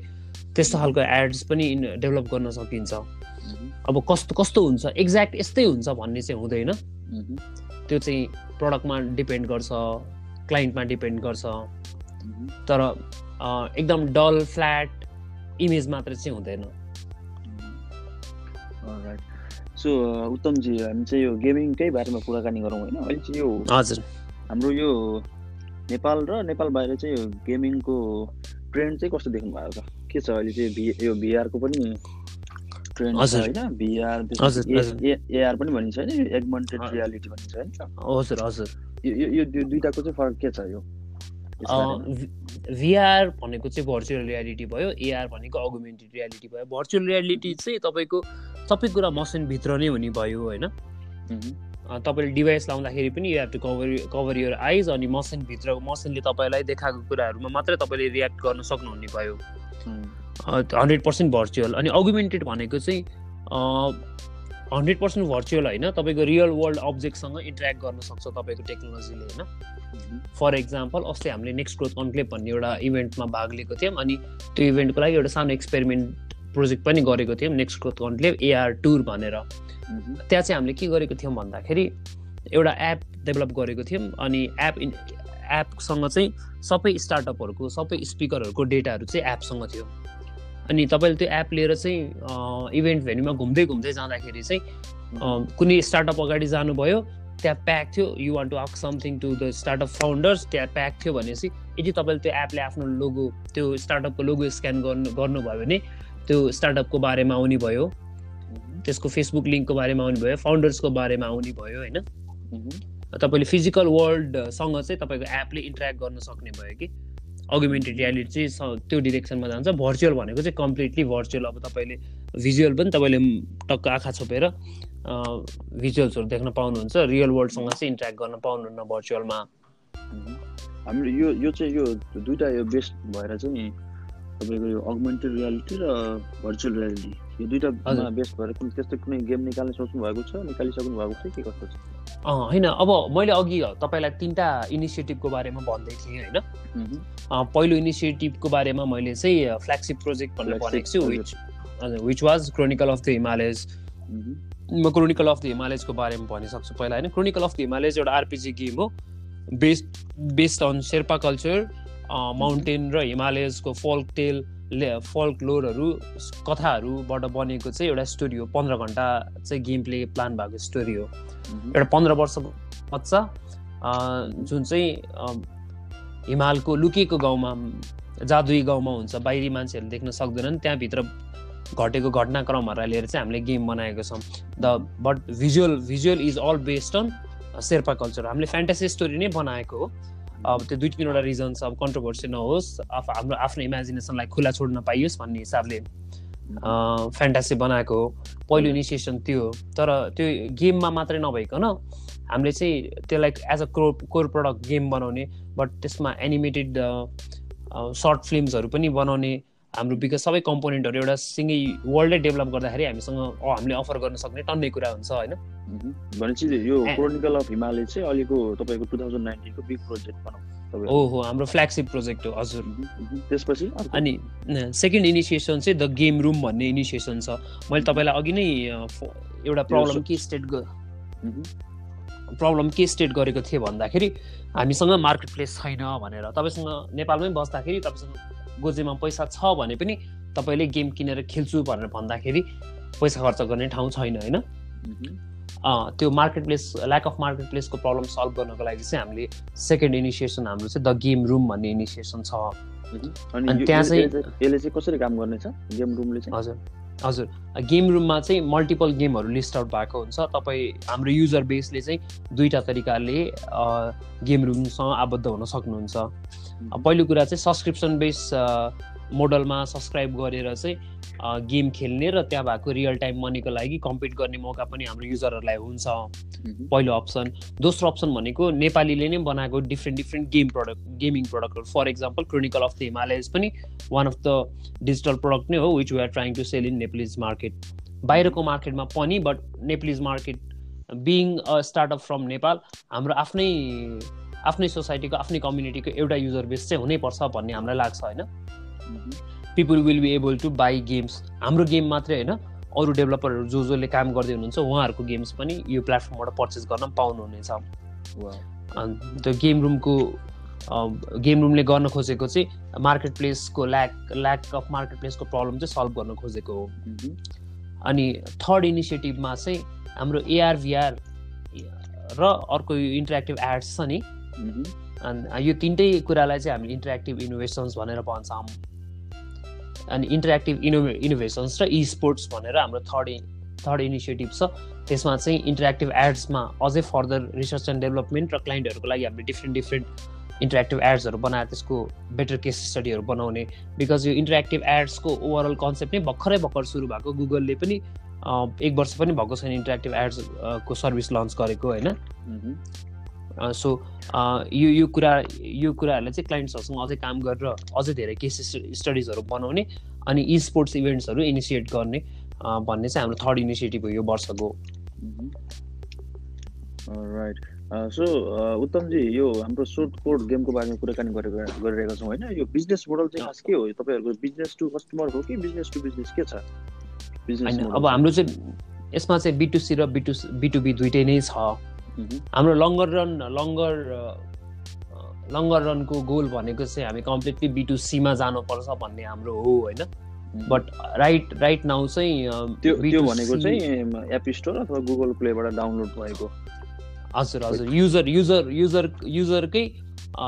त्यस्तो खालको एड्स पनि डेभलप गर्न सकिन्छ। अब कस्तो कस्तो हुन्छ? एक्ज्याक्ट यस्तै हुन्छ भन्ने चाहिँ हुँदैन। त्यो चाहिँ प्रडक्टमा डिपेन्ड गर्छ क्लाइन्टमा डिपेन्ड गर्छ। तर एकदम डल फ्ल्याट इमेज मात्र चाहिँ हुँदैन। सो उत्तमजी हामी चाहिँ यो गेमिङकै बारेमा कुराकानी गरौँ होइन? अहिले चाहिँ यो हजुर। हाम्रो यो नेपाल र नेपाल बाहिर चाहिँ यो गेमिङको ट्रेन्ड चाहिँ कस्तो देख्नु भएको छ? के छ अहिले चाहिँ भि यो भिआरको पनि ट्रेन्ड छ। होइन? भिआर। एआर पनि भनिन्छ होइन? एगमेन्टेड। रियालिटी भनिन्छ होइन? हजुर हजुर। यो यो- दुइटाको चाहिँ फरक के छ यो? भिआर भनेको चाहिँ भर्चुअल रियालिटी भयो एआर भनेको अगुमेन्टेड रियालिटी भयो। भर्चुअल रियालिटी चाहिँ तपाईँको सबै कुरा मसिनभित्र नै हुने भयो होइन? तपाईँले डिभाइस लाउँदाखेरि पनि you have to cover cover your eyes अनि मसिनभित्र मसिनले तपाईँलाई देखाएको कुराहरूमा मात्रै तपाईँले रियाक्ट गर्न सक्नुहुने भयो। हन्ड्रेड पर्सेन्ट भर्चुअल अनि अगुमेन्टेड भनेको चाहिँ हन्ड्रेड पर्सेन्ट भर्चुअल होइन तपाईँको रियल वर्ल्ड अब्जेक्टसँग इन्ट्रेक्ट गर्न सक्छ तपाईँको टेक्नोलोजीले होइन। फर इक्जाम्पल अस्ति हामीले नेक्स्ट ग्रोथ कन्क्लेभ भन्ने एउटा इभेन्टमा भाग लिएको थियौँ अनि त्यो इभेन्टको लागि एउटा सानो एक्सपेरिमेन्ट प्रोजेक्ट पनि गरेको थियौँ next growth conclave AR tour भनेर मह्म। त्यहाँ चाहिँ हामीले के गरेको थियौँ भन्दाखेरि एउटा एप डेभलप गरेको थियौँ अनि एप इन एपसँग चाहिँ सबै स्टार्टअपहरूको सबै स्पिकरहरूको डेटाहरू चाहिँ एपसँग थियो अनि तपाईँले त्यो एप लिएर चाहिँ इभेन्ट भेन्यूमा घुम्दै घुम्दै जाँदाखेरि चाहिँ कुनै स्टार्टअप अगाडि जानुभयो त्यहाँ प्याक थियो you want to ask something to the startup founders त्यहाँ प्याक थियो भनेपछि यदि तपाईँले त्यो एपले आफ्नो लोगो त्यो स्टार्टअपको लोगो स्क्यान गर्नु गर्नुभयो भने त्यो स्टार्टअपको बारेमा आउने भयो। त्यसको फेसबुक लिङ्कको बारेमा आउने भयो फाउन्डर्सको बारेमा आउने भयो होइन। तपाईँले फिजिकल वर्ल्डसँग चाहिँ तपाईँको एपले इन्टरेक्ट गर्न सक्ने भयो कि? अगुमेन्टेड रियालिटी चाहिँ त्यो डिरेक्सनमा जान्छ। भर्चुअल भनेको चाहिँ कम्प्लिटली भर्चुअल अब तपाईँले भिजुअल पनि तपाईँले टक्क आँखा छोपेर भिजुअल्सहरू देख्न पाउनुहुन्छ। रियल वर्ल्डसँग चाहिँ इन्टरेक्ट गर्न पाउनुहुन्न भर्चुअलमा। हाम्रो यो यो चाहिँ यो दुइटा यो बेस्ट भएर चाहिँ तपाईँको यो अगमेन्टेड रियालिटी र भर्चुअल रियालिटी यो दुइटामा। बेस्ट भएर कुन त्यस्तो कुनै गेम निकाल्ने सोच्नु भएको छ निकालिसक्नु भएको छ के कस्तो छ होइन अब मैले अघि तपाईँलाई तिनवटा इनिसिएटिभको बारेमा भन्दै थिएँ होइन पहिलो इनिसिएटिभको बारेमा मैले चाहिँ फ्ल्यागसिप प्रोजेक्ट भनेर भनेको छु. विच हजुर which was chronicle of the Himalayas. म क्रोनिकल अफ द हिमालयजको बारेमा भनिसक्छु पहिला होइन क्रोनिकल अफ द हिमालयज एउटा आरपिजी गेम हो based based on Sherpa culture mountain र हिमालयजको फोल्क टेल फोल्क लोरहरू कथाहरूबाट बनेको चाहिँ एउटा स्टोरी हो। पन्ध्र घन्टा चाहिँ गेम प्ले प्लान भएको स्टोरी हो। एउटा पन्ध्र वर्ष बच्चा जुन चाहिँ हिमालको लुकेको गाउँमा जादुई गाउँमा हुन्छ बाहिरी मान्छेहरूले देख्न सक्दैनन्। त्यहाँभित्र घटेको घटनाक्रमहरूलाई लिएर चाहिँ हामीले गेम बनाएको छौँ। The but visual visual is all based on Sherpa culture हामीले फ्यान्टासी स्टोरी नै बनाएको हो। अब त्यो दुई तिनवटा रिजन छ अब कन्ट्रोभर्सी नहोस् आफ हाम्रो आफ्नो इमेजिनेसनलाई खुला छोड्न पाइयोस् भन्ने हिसाबले फ्यान्टासी बनाएको हो। पहिलो इनिसिएसन त्यो हो। तर त्यो गेममा मात्रै नभइकन हामीले चाहिँ त्यसलाई as a core core product game बनाउने बट त्यसमा एनिमेटेड सर्ट फिल्मसहरू पनि बनाउने हाम्रो बिकज सबै कम्पोनेन्टहरू एउटा सिँगै वर्ल्डै डेभलप गर्दाखेरि हामीसँग हामीले अफर गर्न सक्ने टन्नै कुरा हुन्छ होइन। भनेपछि यो क्रोनिकल अफ हिमालय चाहिँ अहिलेको तपाईँको टु थाउजन्ड नाइन्टिनको बिग प्रोजेक्ट भनौँ ओहो हाम्रो फ्ल्यागसिप प्रोजेक्ट हो हजुर। त्यसपछि? अनि सेकेन्ड इनिसिएसन चाहिँ द गेम रुम भन्ने इनिसिएसन छ मैले तपाईँलाई अघि नै एउटा प्रब्लम के स्टेट। प्रब्लम के स्टेट गरेको थिएँ भन्दाखेरि हामीसँग मार्केट प्लेस छैन भनेर तपाईँसँग नेपालमै बस्दाखेरि तपाईँसँग गोजेमा पैसा छ भने पनि तपाईँले गेम किनेर खेल्छु भनेर भन्दाखेरि पैसा खर्च गर्ने ठाउँ छैन होइन त्यो market place lack of market प्लेसको problem solve गर्नको लागि चाहिँ हामीले सेकेन्ड इनिसिएसन हाम्रो चाहिँ द गेम रुम भन्ने इनिसिएसन छ। अनि त्यहाँ चाहिँ- यसले चाहिँ कसरी काम गर्नेछ? गेम रुमले चाहिँ? हजुर हजुर। गेम रुममा चाहिँ मल्टिपल गेमहरू लिस्ट आउट भएको हुन्छ। तपाईँ हाम्रो युजर बेसले चाहिँ दुईवटा तरिकाले गेम रुमसँग आबद्ध हुन सक्नुहुन्छ। पहिलो कुरा चाहिँ सब्सक्रिप्सन बेस मोडलमा सब्सक्राइब गरेर चाहिँ गेम खेल्ने र त्यहाँ भएको रियल टाइम मनीको लागि कम्पिट गर्ने मौका पनि हाम्रो युजरहरूलाई हुन्छ। पहिलो अप्सन दोस्रो अप्सन भनेको नेपालीले नै बनाएको different different game product gaming प्रडक्टहरू for example chronicle of the Himalayas पनि one of the digital product नै हो which we are trying to sell in Nepalese market बाहिरको मार्केटमा पनि but Nepalese market being a startup from Nepal हाम्रो आफ्नै आफ्नै सोसाइटीको आफ्नै कम्युनिटीको एउटा युजर बेस चाहिँ हुनैपर्छ भन्ने हामीलाई लाग्छ होइन। People will be able to buy games हाम्रो गेम मात्रै होइन अरू डेभलपरहरू जो जसले काम गर्दै हुनुहुन्छ उहाँहरूको गेम्स पनि यो प्लेटफर्मबाट परचेस गर्न पाउनुहुनेछ। त्यो गेम रुमको गेम रुमले गर्न खोजेको चाहिँ मार्केट प्लेसको ल्याक ल्याक अफ मार्केट प्लेसको प्रब्लम चाहिँ सल्भ गर्न खोजेको हो। मह्म। अनि थर्ड इनिसिएटिभमा चाहिँ हाम्रो एआरभिआर र अर्को यो इन्टरेक्टिभ एड्स छ नि। अनि यो तिनटै कुरालाई चाहिँ हामी इन्टरेक्टिभ इनोभेसन्स भनेर भन्छौँ। अनि इन्टरेक्टिभ इनोभे इनोभेसन्स र इ स्पोर्ट्स भनेर हाम्रो थर्ड थर्ड इनिसिएटिभ छ। त्यसमा चाहिँ इन्टरेक्टिभ एड्समा अझै फर्दर रिसर्च एन्ड डेभलपमेन्ट र क्लाइन्टहरूको लागि हामीले डिफ्रेन्ट डिफ्रेन्ट इन्टरेक्टिभ एड्सहरू बनाएर त्यसको बेटर केस स्टडीहरू बनाउने। बिकज यो इन्टरेक्टिभ एड्सको ओभरअल कन्सेप्ट नै भर्खरै भर्खर सुरु भएको। गुगलले पनि एक वर्ष पनि भएको छैन इन्टरेक्टिभ एड्स को सर्भिस लन्च गरेको होइन। सो यो यो कुरा यो कुराहरूलाई चाहिँ क्लाइन्ट्सहरूसँग अझै काम गरेर अझै धेरै केस स्टडिजहरू बनाउने अनि इ स्पोर्ट्स इभेन्ट्सहरू इनिसिएट गर्ने भन्ने चाहिँ हाम्रो थर्ड इनिसिएटिभ हो यो वर्षको। राइट सो उत्तमजी यो हाम्रो सोर्ट कोड गेमको बारेमा कुराकानी गरेर गरिरहेका छौँ होइन? यो बिजनेस मोडल चाहिँ खास के हो? तपाईँहरूको बिजनेस टु कस्टमर हो कि बिजनेस टु बिजनेस के छ? बिजनेस अब हाम्रो चाहिँ यसमा चाहिँ बिटुसी र बिटु बिटुबी दुइटै नै छ। हाम्रो लङ्गर रन लङ्गर लङ्गर रनको गोल भनेको चाहिँ हामी कम्प्लिटली बिटुसीमा जानुपर्छ भन्ने हाम्रो हो होइन। बट राइट राइट नाउ चाहिँ अ, त्यो त्यो B2C भनेको चाहिँ एप स्टोर अथवा गुगल प्लेबाट डाउनलोड भएको। हजुर हजुर। युजर युजर युजर युजरकै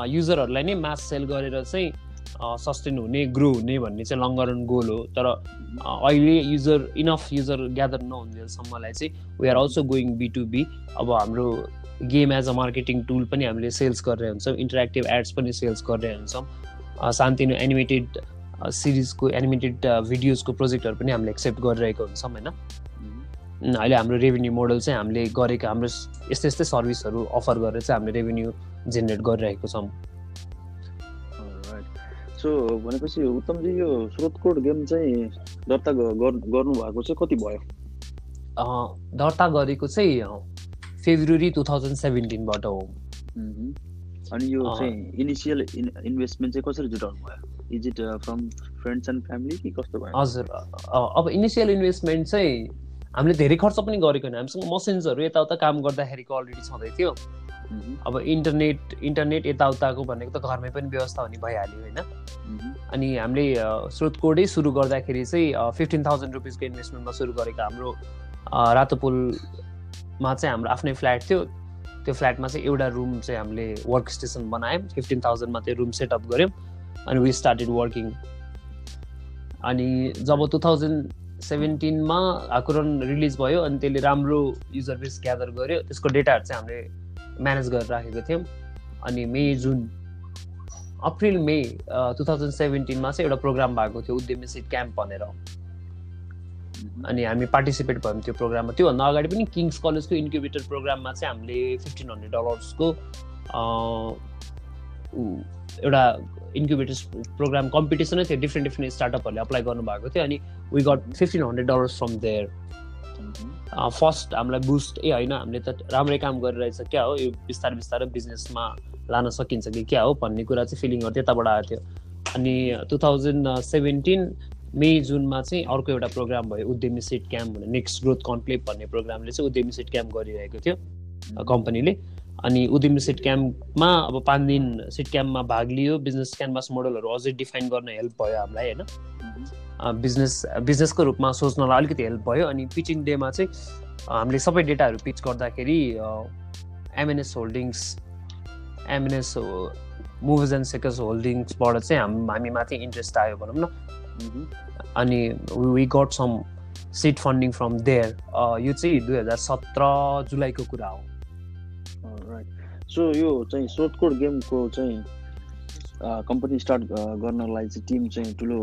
युजरहरूलाई नै मास सेल गरेर चाहिँ सस्टेन हुने ग्रो हुने भन्ने चाहिँ लङ रन गोल हो। तर अहिले युजर इनफ युजर ग्यादर नहुन्जेलसम्मलाई चाहिँ we are also going be to be अब हाम्रो game as a marketing tool पनि हामीले सेल्स गरेर हुन्छौँ इन्टरेक्टिभ एड्स पनि सेल्स गरेर हुन्छौँ अ, सानोतिनो एनिमेटेड सिरिजको एनिमेटेड भिडियोजको प्रोजेक्टहरू पनि हामीले एक्सेप्ट गरिरहेको हुन्छौँ होइन। अहिले हाम्रो रेभेन्यू मोडल चाहिँ हामीले गरेको हाम्रो यस्तै यस्तै सर्भिसहरू अफर गरेर चाहिँ हामीले रेभेन्यू जेनेरेट गरिरहेको छौँ। सो भनेपछि उत्तमजी यो स्रोत कोड गेम चाहिँ दर्ता ग- गर्नु भएको चाहिँ कति भयो? दर्ता गरेको चाहिँ फेब्रुअरी टु थाउजन्ड सेभेन्टिनबाट हो। अनि यो। चाहिँ इनिसियल इन्भेस्टमेन्ट चाहिँ कसरी जुटाउनु भयो? Is it from friends and family कि कस्तो भयो? हजुर। अब इनिसियल इन्भेस्टमेन्ट चाहिँ हामीले धेरै खर्च पनि गरेको होइन। हामीसँग मसिन्सहरू यताउता काम गर्दाखेरिको अलरेडी छँदै थियो। अब इन्टरनेट इन्टरनेट यताउताको भनेको त घरमै पनि व्यवस्था हुने भइहाल्यो होइन। अनि हामीले स्रोत कोडै सुरु गर्दाखेरि चाहिँ फिफ्टिन थाउजन्ड रुपिसको इन्भेस्टमेन्टमा सुरु गरेको हाम्रो अ, रातो पुलमा चाहिँ हाम्रो आफ्नै फ्ल्याट थियो। त्यो फ्ल्याटमा चाहिँ एउटा रुम चाहिँ हामीले वर्क स्टेसन बनायौँ फिफ्टिन थाउजन्डमा त्यो रुम सेटअप गऱ्यौँ। अनि वी स्टार्टेड वर्किङ अनि जब टु थाउजन्ड सेभेन्टिनमा आकुरन रिलिज भयो अनि त्यसले राम्रो युजर बेस ग्यादर गर्यो त्यसको डेटाहरू चाहिँ हामीले म्यानेज गरेर राखेको थियौँ। अनि May June April May two thousand सेभेन्टिनमा चाहिँ एउटा प्रोग्राम भएको थियो उद्यमी सिट क्याम्प भनेर। अनि हामी पार्टिसिपेट भयौँ त्यो प्रोग्राममा। त्योभन्दा अगाडि पनि किङ्स कलेजको इन्क्युबेटर प्रोग्राममा चाहिँ हामीले फिफ्टिन हन्ड्रेड डलर्सको एउटा इन्क्युबेटर्स प्रोग्राम कम्पिटिसनै थियो। डिफ्रेन्ट डिफ्रेन्ट स्टार्टअपहरूले अप्लाई गर्नुभएको थियो। अनि we got fifteen hundred dollars from there first हामीलाई बुस्ट ए होइन हामीले त राम्रै काम गरिरहेछ। क्या हो? यो बिस्तारै बिस्तारै बिजनेसमा लान सकिन्छ कि क्या हो? भन्ने कुरा चाहिँ फिलिङहरू त्यताबाट आएको थियो अनि टु थाउजन्ड सेभेन्टिन मे जुनमा चाहिँ अर्को एउटा प्रोग्राम भयो उद्यमी सिट क्याम्प भन्ने नेक्स्ट ग्रोथ कन्क्लेभ भन्ने प्रोग्रामले चाहिँ उद्यमी सिट क्याम्प गरिरहेको थियो कम्पनीले अनि उद्यमी सिट क्याम्पमा अब पाँच दिन सिट क्याम्पमा भाग लियो। बिजनेस क्यानभास मोडलहरू अझै डिफाइन गर्न हेल्प भयो हामीलाई होइन। बिजनेस बिजनेसको रूपमा सोच्नलाई अलिकति हेल्प भयो। अनि पिचिङ डेमा चाहिँ हामीले सबै डेटाहरू पिच गर्दाखेरि MNS holdings MNS movers and shakers होल्डिङ्सबाट चाहिँ हाम हामीमाथि इन्ट्रेस्ट आयो भनौँ न। मह्म, अनि we got some seed funding from there यो चाहिँ दुई हजार सत्र जुलाईको कुरा हो। सो यो चाहिँ सोधकोड गेमको चाहिँ कम्पनी स्टार्ट गर्नलाई चाहिँ टिम चाहिँ ठुलो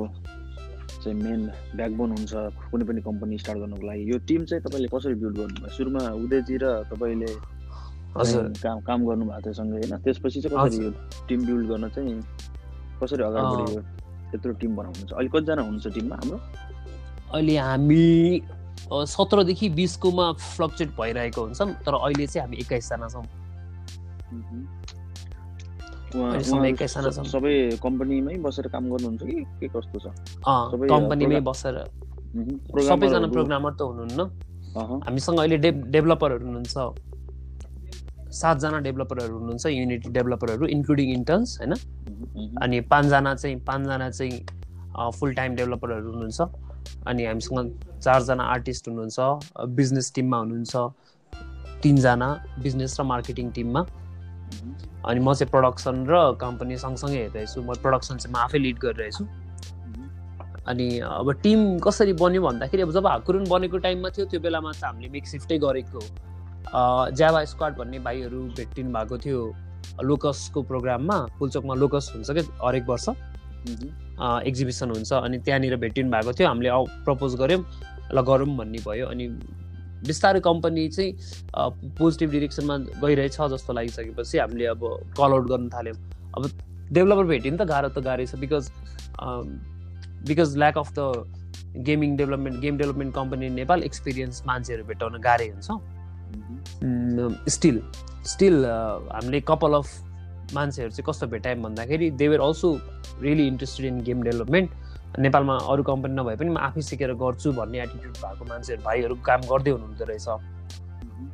चाहिँ मेन ब्याकबोन हुन्छ कुनै पनि कम्पनी स्टार्ट गर्नको लागि। यो टिम चाहिँ तपाईँले कसरी बिल्ड गर्नुभयो? सुरुमा उदयजी र तपाईँले हजुर। काम काम गर्नुभएको थियो सँगै होइन? त्यसपछि चाहिँ कसरी यो टिम बिल्ड गर्न चाहिँ कसरी अगाडि। बढ्यो? त्यत्रो टिम बनाउनुहुन्छ अहिले कतिजना हुनुहुन्छ टिममा हाम्रो? अहिले हामी सत्रदेखि बिसकोमा फ्लक्चुएट भइरहेको हुन्छौँ तर अहिले चाहिँ हामी एक्काइसजना छौँ। सबै कम्पनीमै बसेर काम गर्नुहुन्छ कि के कस्तो छ कम्पनीमै बसेर। सबैजना प्रोग्रामर त हुनुहुन्न। हामीसँग अहिले डेभ डेभलपरहरू हुनुहुन्छ। सातजना डेभलपरहरू हुनुहुन्छ युनिटी डेभलपरहरू इन्क्लुडिङ इन्टर्न्स होइन? अनि पाँचजना चाहिँ पाँचजना चाहिँ फुल टाइम डेभलपरहरू हुनुहुन्छ। अनि हामीसँग चारजना आर्टिस्ट हुनुहुन्छ बिजनेस टिममा हुनुहुन्छ। तिनजना बिजनेस र मार्केटिङ टिममा अनि म चाहिँ प्रडक्सन र कम्पनी सँगसँगै हेरिरहेछु म प्रडक्सन चाहिँ म आफै लिड गरिरहेछु। अनि अब टिम कसरी बन्यो भन्दाखेरि अब जब हाकुरुन बनेको टाइममा थियो त्यो बेलामा चाहिँ हामीले मिक्स सिफ्टै गरेको। ज्याभा स्क्वाड भन्ने भाइहरू भेटिनु भएको थियो लोकसको प्रोग्राममा पुलचोकमा लोकस हुन्छ क्या हरेक वर्ष। एक्जिबिसन हुन्छ। अनि त्यहाँनिर भेटिनु भएको थियो। हामीले प्रपोज गऱ्यौँ ल गरौँ भन्ने भयो। अनि बिस्तारै कम्पनी चाहिँ पोजिटिभ डिरेक्सनमा गइरहेछ जस्तो लागिसकेपछि हामीले अब कल आउट गर्न थाल्यौँ। अब डेभलपर भेट्यो नि त गाह्रो त गाह्रै छ because because lack of the gaming development game development company Nepal experience मान्छेहरू भेटाउन गाह्रै हुन्छ। स्टिल स्टिल हामीले कपाल अफ मान्छेहरू चाहिँ कस्तो भेटायौँ भन्दाखेरि they were also really interested in game development नेपालमा अरू कम्पनी नभए पनि म आफै सिकेर गर्छु भन्ने एटिट्युड भएको मान्छेहरू भाइहरू काम गर्दै हुनुहुँदो रहेछ।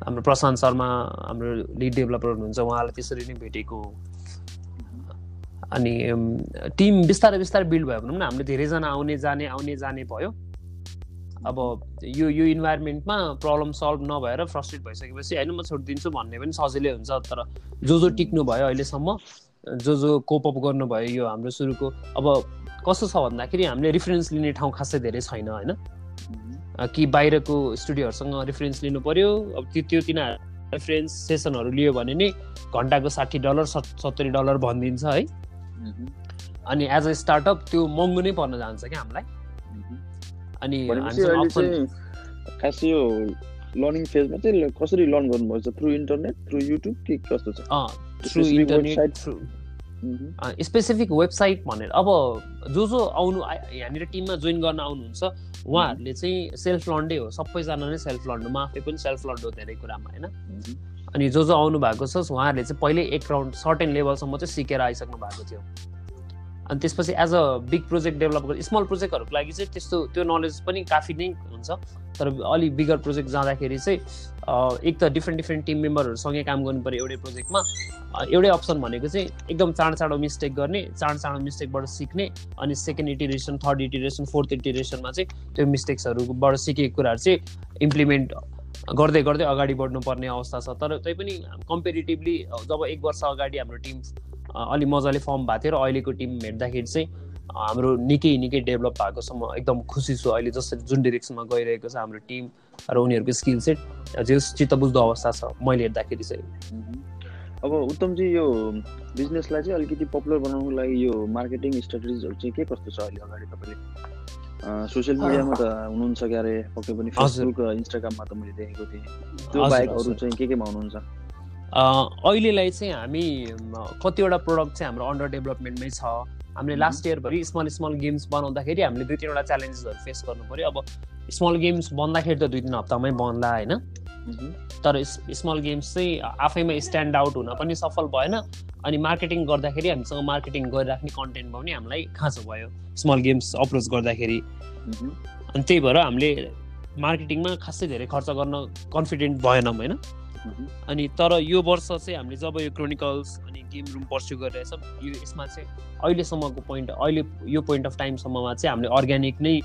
हाम्रो प्रशान्त शर्मा हाम्रो लिड डेभलपर हुनुहुन्छ उहाँलाई त्यसरी नै भेटेको। अनि टिम बिस्तारै बिस्तारै बिल्ड भयो भनौँ न हामीले धेरैजना आउने जाने आउने जाने भयो। अब यो यो इन्भाइरोमेन्टमा प्रब्लम सल्भ नभएर फ्रस्ट्रेट भइसकेपछि होइन म छोडिदिन्छु भन्ने पनि सजिलै हुन्छ। तर जो जो टिक्नु भयो अहिलेसम्म जो जो कोपअप गर्नुभयो यो हाम्रो सुरुको अब कस्तो छ भन्दाखेरि हामीले रिफरेन्स लिने ठाउँ खासै धेरै छैन होइन? कि बाहिरको स्टुडियोहरूसँग रिफरेन्स लिनु पर्यो। अब त्यो त्यो तिनीहरू रेफरेन्स सेसनहरू लियो भने नि घन्टाको साठी डलर सत् सत्तरी डलर भनिदिन्छ है? अनि एज अ स्टार्टअप त्यो महँगो नै पर्न जान्छ क्या हामीलाई। अनि खास यो लर्निङ फेजमा चाहिँ कसरी लर्न गर्नुभएको छ थ्रु इन्टरनेट थ्रु युट्युब कि कस्तो छ? Through internet? Through specific website भनेर। अब जो जो आउनु यहाँनिर टिममा जोइन गर्न आउनुहुन्छ उहाँहरूले चाहिँ सेल्फ लन्डै हो। सबैजना नै सेल्फ लन्ड म आफै पनि सेल्फ लन्ड हो धेरै कुरामा होइन? मह्म, अनि जो जो आउनु भएको छ उहाँहरूले चाहिँ पहिल्यै एक राउन्ड सर्टेन लेभलसम्म चाहिँ सिकेर आइसक्नु भएको थियो। अनि त्यसपछि as a big project develop गर्ने स्मल प्रोजेक्टहरूको लागि चाहिँ त्यस्तो त्यो नलेज पनि काफी नै हुन्छ। तर अलिक बिगर प्रोजेक्ट जाँदाखेरि चाहिँ एक त डिफ्रेन्ट डिफ्रेन्ट टिम मेम्बरहरूसँगै काम गर्नु पऱ्यो एउटै प्रोजेक्टमा एउटै अप्सन भनेको चाहिँ एकदम चाँडो चाँडो मिस्टेक गर्ने चाँडो चाँडो मिस्टेकबाट सिक्ने अनि second iteration third iteration fourth इटिरेसनमा चाहिँ त्यो मिस्टेक्सहरूबाट सिकेको कुराहरू चाहिँ इम्प्लिमेन्ट गर्दै गर्दै अगाडि बढ्नुपर्ने अवस्था छ। तर तैपनि कम्पेरिटिभली जब एक वर्ष अगाडि हाम्रो टिम अलि मजाले फर्म भएको थियो र अहिलेको टिम हेर्दाखेरि चाहिँ हाम्रो निकै निकै डेभलप भएको छ। म एकदम खुसी छु। अहिले जसरी जुन डिरेक्सनमा गइरहेको छ हाम्रो टिम र उनीहरूको स्किल सेट जे चित्त बुझ्दो अवस्था छ मैले हेर्दाखेरि चाहिँ। अब उत्तमजी यो बिजनेसलाई चाहिँ अलिकति पपुलर बनाउनुको लागि यो मार्केटिङ स्ट्राटेजिजहरू चाहिँ के कस्तो छ अहिले अगाडि तपाईँले? सोसियल मिडियामा त हुनुहुन्छ क्यारे पक्कै पनि फेसबुक इन्स्टाग्राममा त मैले देखेको थिएँ। त्यो बाहेक अरू चाहिँ के केमा हुनुहुन्छ? अहिलेलाई चाहिँ हामी कतिवटा प्रडक्ट चाहिँ हाम्रो अन्डर डेभलपमेन्टमै छ। हामीले लास्ट इयरभरि स्मल स्मल गेम्स बनाउँदाखेरि हामीले दुई तिनवटा च्यालेन्जेसहरू फेस गर्नु पऱ्यो। अब स्मल गेम्स बन्दाखेरि त दुई तिन हप्तामै बन्ला होइन? तर स्मल गेम्स चाहिँ आफैमा स्ट्यान्ड आउट हुन पनि सफल भएन। अनि मार्केटिङ गर्दाखेरि हामीसँग मार्केटिङ गरिराख्ने कन्टेन्टमा पनि हामीलाई खाँचो भयो स्मल गेम्स अप्रोच गर्दाखेरि। अनि त्यही भएर हामीले मार्केटिङमा खासै धेरै खर्च गर्न कन्फिडेन्ट भएनौँ होइन? अनि तर यो वर्ष चाहिँ हामीले जब यो क्रोनिकल्स अनि गेम रुम पर्स्यु गरिरहेछौँ यो यसमा चाहिँ अहिलेसम्मको पोइन्ट अहिले यो पोइन्ट अफ टाइमसम्ममा चाहिँ हामीले अर्ग्यानिक नै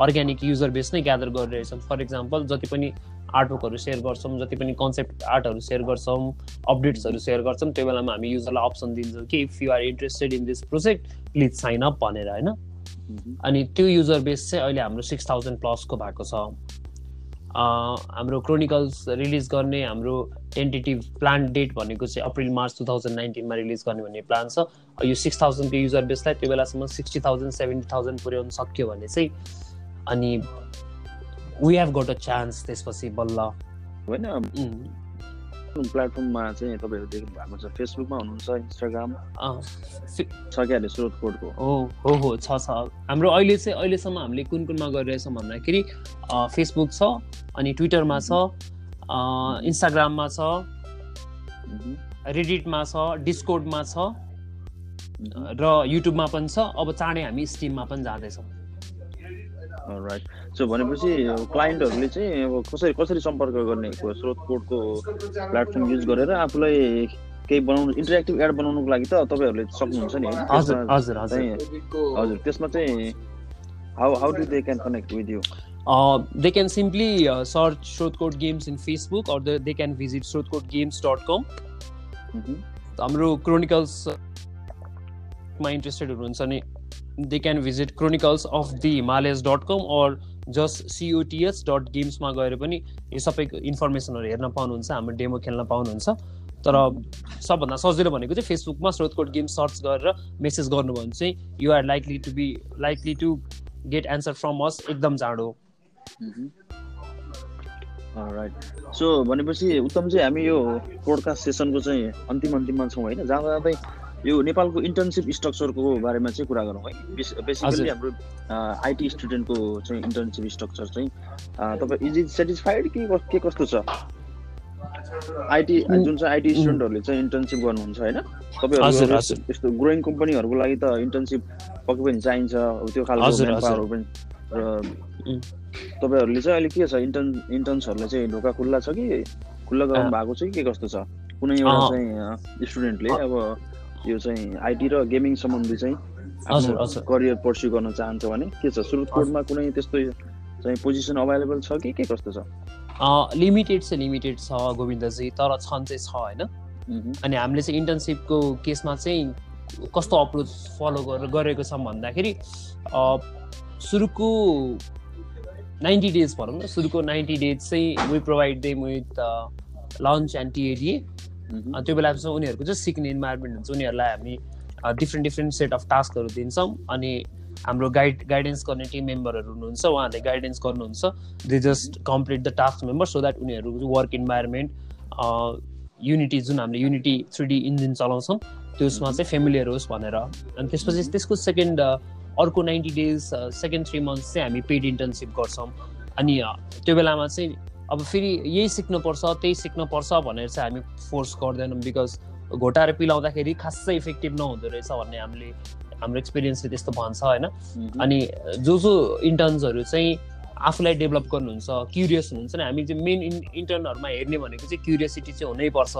अर्ग्यानिक युजर बेस नै ग्यादर गरिरहेछौँ फर इक्जाम्पल जति पनि आर्टवर्कहरू सेयर गर्छौँ जति पनि कन्सेप्ट आर्टहरू सेयर गर्छौँ अपडेट्सहरू सेयर गर्छौँ त्यो बेलामा हामी युजरलाई अप्सन दिन्छौँ कि if you are interested in this project please sign up भनेर होइन? अनि त्यो युजर बेस चाहिँ अहिले हाम्रो सिक्स थाउजन्ड प्लसको भएको छ। हाम्रो क्रोनिकल्स रिलिज गर्ने हाम्रो टेन्टेटिभ प्लान डेट भनेको चाहिँ अप्रिल मार्च टु थाउजन्ड नाइन्टिनमा रिलिज गर्ने भन्ने प्लान छ। यो सिक्स थाउजन्डको युजर बेसलाई त्यो बेलासम्म सिक्सटी थाउजन्ड सेभेन्टी थाउजन्ड पुर्याउनु सक्यो भने चाहिँ अनि we have got a chance त्यसपछि बल्ल। होइन। प्लेटफर्ममा चाहिँ तपाईँहरू देख्नु भएको छ। फेसबुकमा हुनुहुन्छ इन्स्टाग्राम छ क्या अरे स्रोत कोडको हो हो हो छ छ। हाम्रो अहिले चाहिँ अहिलेसम्म हामीले कुन कुनमा गरिरहेछौँ भन्दाखेरि फेसबुक छ अनि ट्विटरमा छ इन्स्टाग्राममा छ रेडिटमा छ डिस्कोडमा छ र युट्युबमा पनि छ। अब चाँडै हामी स्टिममा पनि जाँदैछौँ। राइट सो भनेपछि क्लाइन्टहरूले चाहिँ अब कसरी कसरी सम्पर्क गर्ने? स्रोत कोडको प्लेटफर्म युज गरेर आफूलाई केही बनाउनु इन्टरेक्टिभ एड बनाउनुको लागि त तपाईँहरूले सक्नुहुन्छ नि हजुर हजुर त्यसमा चाहिँ how how do they can connect with you they can simply search Srotkot games in Facebook or they can visit Srotkot games dot com हाम्रो क्रोनिकल्समा इन्ट्रेस्टेड हुनुहुन्छ नि? They can visit chronicles of the Himalayas dot com or just COTS dot गेम्समा गएर पनि यो सबैको इन्फर्मेसनहरू हेर्न पाउनुहुन्छ हाम्रो डेमो खेल्न पाउनुहुन्छ। तर सबभन्दा सजिलो भनेको चाहिँ फेसबुकमा स्रोतकोट गेम सर्च गरेर मेसेज गर्नुभयो भने चाहिँ you are likely to be likely to get answer from us एकदम चाँडो राइट सो भनेपछि उत्तम चाहिँ हामी यो पोडकास्ट सेसनको चाहिँ अन्तिम अन्तिममा छौँ होइन। जाँदा जाँदै यो नेपालको इन्टर्नसिप स्ट्रक्चरको बारेमा चाहिँ कुरा गरौँ है। बेसिकली हाम्रो आइटी स्टुडेन्टको चाहिँ इन्टर्नसिप स्ट्रक्चर चाहिँ तपाईँ इज इज सेटिस्फाइड कि के कस्तो छ? आइटी जुन चाहिँ आइटी स्टुडेन्टहरूले चाहिँ इन्टर्नसिप गर्नुहुन्छ होइन तपाईँहरू यस्तो ग्रोइङ कम्पनीहरूको लागि त इन्टर्नसिप पक्कै पनि चाहिन्छ त्यो खालको पनि र तपाईँहरूले चाहिँ अहिले के छ इन्टर्न इन्टर्न्सहरूलाई चाहिँ ढोका खुल्ला छ कि? खुल्ला गराउनु भएको छ कि के कस्तो छ? कुनै एउटा चाहिँ स्टुडेन्टले अब यो चाहिँ आइटी र गेमिङ सम्बन्धी चाहिँ करियर पर्स्यु गर्न चाहन्छ भने के छ? सुरु कोडमा कुनै त्यस्तो चाहिँ पोजिसन अभाइलेबल छ कि के कस्तो छ? लिमिटेड चाहिँ लिमिटेड छ गोविन्दजी तर छन् चाहिँ छ होइन? अनि हामीले चाहिँ इन्टर्नसिपको केसमा चाहिँ कस्तो अप्रोच फलो गरेको छौँ भन्दाखेरि सुरुको नाइन्टी डेज भनौँ न सुरुको नाइन्टी डेज चाहिँ we provide them with lunch and TA DA त्यो बेला चाहिँ उनीहरूको चाहिँ सिक्ने इन्भाइरोमेन्ट हुन्छ। उनीहरूलाई हामी डिफ्रेन्ट डिफ्रेन्ट सेट अफ टास्कहरू दिन्छौँ। अनि हाम्रो गाइड गाइडेन्स गर्ने टिम मेम्बरहरू हुनुहुन्छ। उहाँहरूले गाइडेन्स गर्नुहुन्छ। They just complete the task member so that उनीहरू वर्क इन्भाइरोमेन्ट युनिटी जुन हामीले युनिटी थ्री डी इन्जिन चलाउँछौँ त्यसमा चाहिँ फेमिलियर होस् भनेर। अनि त्यसपछि त्यसको सेकेन्ड अर्को ninety days second three months चाहिँ हामी पेड इन्टर्नसिप गर्छौँ। अनि त्यो बेलामा चाहिँ अब फेरि यही सिक्नुपर्छ त्यही सिक्नुपर्छ भनेर चाहिँ हामी फोर्स गर्दैनौँ बिकज घोटाएर पिलाउँदाखेरि खासै इफेक्टिभ नहुँदो रहेछ भन्ने हामीले हाम्रो एक्सपिरियन्सले त्यस्तो भन्छ होइन। अनि जो जो इन्टर्न्सहरू चाहिँ आफूलाई डेभलप गर्नुहुन्छ क्युरियस हुनुहुन्छ नि हामी चाहिँ मेन इन्टर्नहरूमा हेर्ने भनेको चाहिँ क्युरियोसिटी चाहिँ हुनैपर्छ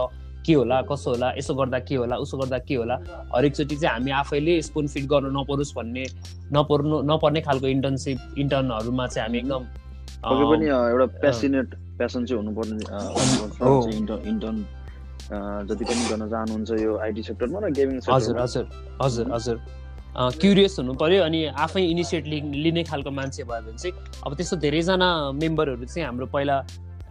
के होला कसो होला यसो गर्दा के होला उसो गर्दा के होला। हरेकचोटि चाहिँ हामी आफैले स्पुन फिट गर्नु नपरोस् भन्ने नपर्नु नपर्ने खालको इन्टर्नसिप इन्टर्नहरूमा चाहिँ हामी एकदम पक्कै पनि एउटा पेसिनेट पेसन चाहिँ हुनुपर्ने इन्टर्न जति पनि गर्न चाहनुहुन्छ यो आइटी सेक्टरमा र गेमिङ हजुर हजुर हजुर हजुर। क्युरियस हुनु पऱ्यो अनि आफै इनिसिएट लिने खालको मान्छे भयो भने चाहिँ अब त्यस्तो धेरैजना मेम्बरहरू चाहिँ हाम्रो पहिला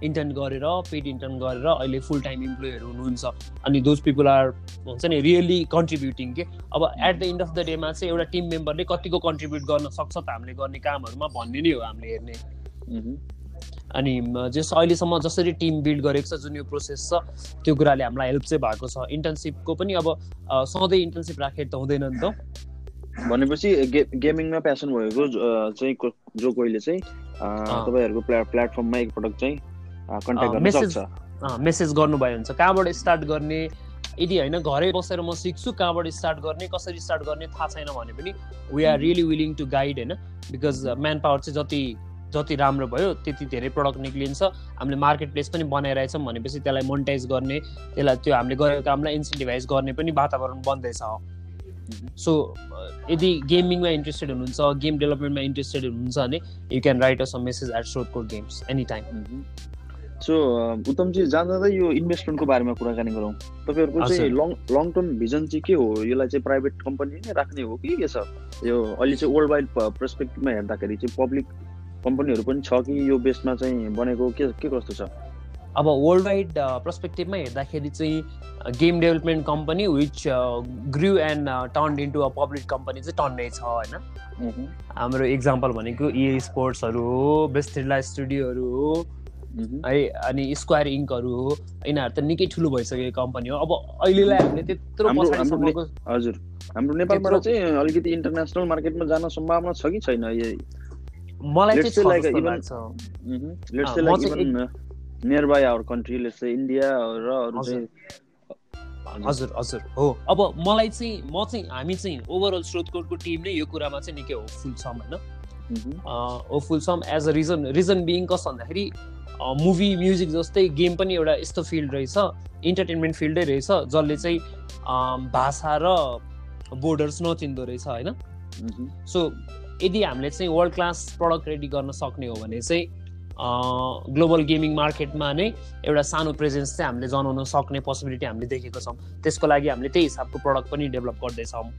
इन्टर्न गरेर पेड इन्टर्न गरेर अहिले फुल टाइम इम्प्लोइहरू हुनुहुन्छ। अनि दोज पिपुल आर हुन्छ नि रियली कन्ट्रिब्युटिङ के अब at the end of the डेमा चाहिँ एउटा टिम मेम्बरले कतिको कन्ट्रिब्युट गर्न सक्छ त हामीले गर्ने कामहरूमा भन्ने नै हो हामीले हेर्ने। अनि जस अहिलेसम्म जसरी टिम बिल्ड गरेको छ जुन यो प्रोसेस छ त्यो कुराले हामीलाई हेल्प चाहिँ भएको छ। इन्टर्नसिपको पनि अब सधैँ इन्टर्नसिप राखेर त हुँदैन नि त। भनेपछि गे गेमिङमा प्यासन भएको चाहिँ जो कोहीले चाहिँ तपाईँहरूको प्ला प्लेटफर्ममा एकपटक चाहिँ कन्ट्याक्ट गर्न सक्छ। मेसेज गर्नुभयो हुन्छ कहाँबाट स्टार्ट गर्ने? यदि होइन घरै बसेर म सिक्छु कहाँबाट स्टार्ट गर्ने कसरी स्टार्ट गर्ने थाहा छैन भने पनि we are really willing to guide होइन? बिकज म्यान पावर चाहिँ जति जति राम्रो भयो त्यति धेरै प्रडक्ट निक्लिन्छ। हामीले मार्केट प्लेस पनि बनाइरहेछौँ भनेपछि त्यसलाई मोनिटाइज गर्ने त्यसलाई त्यो हामीले गरेको कामलाई इन्सेन्टिभाइज गर्ने पनि वातावरण बन्दैछ। सो यदि गेमिङमा इन्ट्रेस्टेड हुनुहुन्छ गेम डेभलपमेन्टमा इन्ट्रेस्टेड हुनुहुन्छ भने you can write us a message at games any time so Uttamji जाँदा यो इन्भेस्टमेन्टको बारेमा कुराकानी गरौँ। तपाईँहरूको चाहिँ लङ लङ टर्म भिजन चाहिँ के हो? यसलाई चाहिँ प्राइभेट कम्पनी नै राख्ने हो कि? के छ यो अहिले चाहिँ वर्ल्ड वाइड पर्सपेक्टिभमा हेर्दाखेरि चाहिँ पब्लिक कम्पनीहरू पनि छ कि यो बेसमा चाहिँ बनेको? के के कस्तो छ? अब वर्ल्ड वाइड पर्सपेक्टिभमा हेर्दाखेरि चाहिँ game development company which grow and turn into a public company चाहिँ टन्नै छ होइन? हाम्रो इक्जाम्पल भनेको इए स्पोर्ट्सहरू हो बेस्टिला स्टुडियोहरू हो है अनि स्क्वायर इङ्कहरू हो यिनीहरू त निकै ठुलो भइसकेको कम्पनी हो। अब अहिलेलाई हामीले त्यत्रो हजुर। हाम्रो नेपालबाट चाहिँ अलिकति इन्टरनेसनल मार्केटमा जान सम्भावना छ कि छैन? मलाई चाहिँ nearby our country let's India र अरू चाहिँ हजुर हजुर। हो। अब मलाई चाहिँ म चाहिँ हामी चाहिँ ओभरअल स्रोतकोटको टिम नै यो कुरामा चाहिँ निकै होपफुल छौँ होइन? होपफुल छौँ as a region region being cause भन्दाखेरि मुभी म्युजिक जस्तै गेम पनि एउटा यस्तो फिल्ड रहेछ इन्टरटेनमेन्ट फिल्डै रहेछ जसले चाहिँ भाषा र बोर्डर्स नचिन्दो रहेछ होइन? सो यदि हामीले चाहिँ वर्ल्ड क्लास प्रडक्ट रेडी गर्न सक्ने हो भने चाहिँ ग्लोबल गेमिङ मार्केटमा नै एउटा सानो प्रेजेन्स चाहिँ हामीले जनाउन सक्ने पोसिबिलिटी हामीले देखेको छौँ। त्यसको लागि हामीले त्यही हिसाबको प्रडक्ट पनि डेभलप गर्दैछौँ।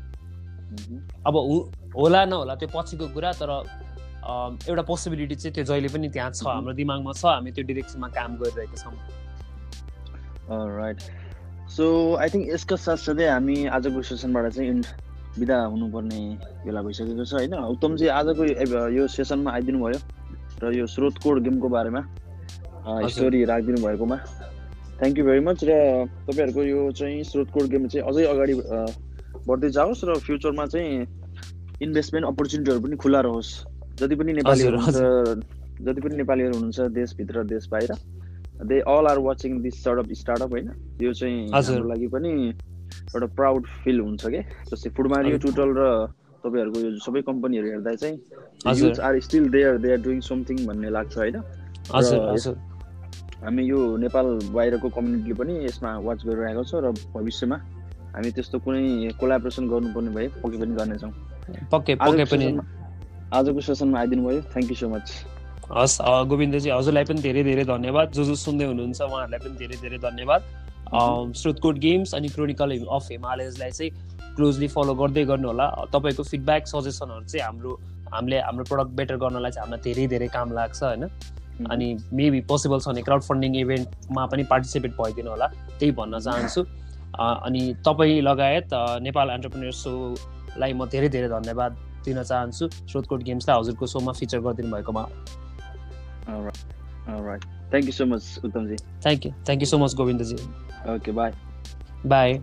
अब होला नहोला त्यो पछिको कुरा तर एउटा पोसिबिलिटी चाहिँ त्यो जहिले पनि त्यहाँ छ हाम्रो दिमागमा छ हामी त्यो डिरेक्सनमा काम गरिरहेका छौँ। राइट सो आई थिङ्क यसका साथसाथै हामी आजको सेसनबाट चाहिँ बिदा हुनुपर्ने बेला भइसकेको छ होइन? उत्तम चाहिँ आजको यो सेसनमा आइदिनु भयो र यो स्रोत कोड गेमको बारेमा स्टोरी राखिदिनु भएकोमा। थ्याङ्क यू भेरी मच र तपाईँहरूको यो चाहिँ स्रोत कोड गेम चाहिँ अझै अगाडि बढ्दै जाओस् र फ्युचरमा चाहिँ इन्भेस्टमेन्ट अपर्च्युनिटीहरू पनि खुल्ला रहोस्। जति पनि नेपालीहरू जति पनि नेपालीहरू हुनुहुन्छ देशभित्र देश बाहिर they all are watching this sort of startup होइन? यो चाहिँ हाम्रो लागि पनि एउटा प्राउड फिल हुन्छ कि? जस्तै फुडमारियो टुटल र तपाईँहरूको यो सबै कम्पनीहरू हेर्दा चाहिँ youth are still there they are doing something भन्ने लाग्छ होइन? हामी यो नेपाल बाहिरको कम्युनिटीले पनि यसमा वाच गरिरहेको छ र भविष्यमा हामी त्यस्तो कुनै कोलाबरेसन गर्नुपर्ने भए पक्कै पनि गर्नेछौँ। पक्कै पक्कै पनि। आजको सेसनमा आइदिनु भयो थ्याङ्क यू सो मच हस् गोविन्दजी हजुरलाई पनि धेरै धेरै धन्यवाद। जो जो सुन्दै हुनुहुन्छ उहाँहरूलाई पनि धेरै धेरै धन्यवाद। श्रुतकोट गेम्स अनि क्रोनिकल अफ हिमालयजलाई चाहिँ क्लोजली फलो गर्दै गर्नु होला तपाईँको फिडब्याक सजेसनहरू चाहिँ हाम्रो हामीले हाम्रो प्रडक्ट बेटर गर्नलाई चाहिँ हामीलाई धेरै धेरै काम लाग्छ होइन? अनि मेबी पोसिबल छ भने क्राउड फन्डिङ इभेन्टमा पनि पार्टिसिपेट भइदिनु होला त्यही भन्न चाहन्छु। अनि तपाईँ लगायत नेपाल एन्टरप्रेन्यर सोलाई म धेरै धेरै धन्यवाद दिन चाहन्छु। स्रोतकोट गेम्सलाई हजुरको सोमा फिचर गरिदिनु भएकोमा Thank you so much, Uttamji. Thank you. Thank you so much, Govindaji. Okay, bye. Bye.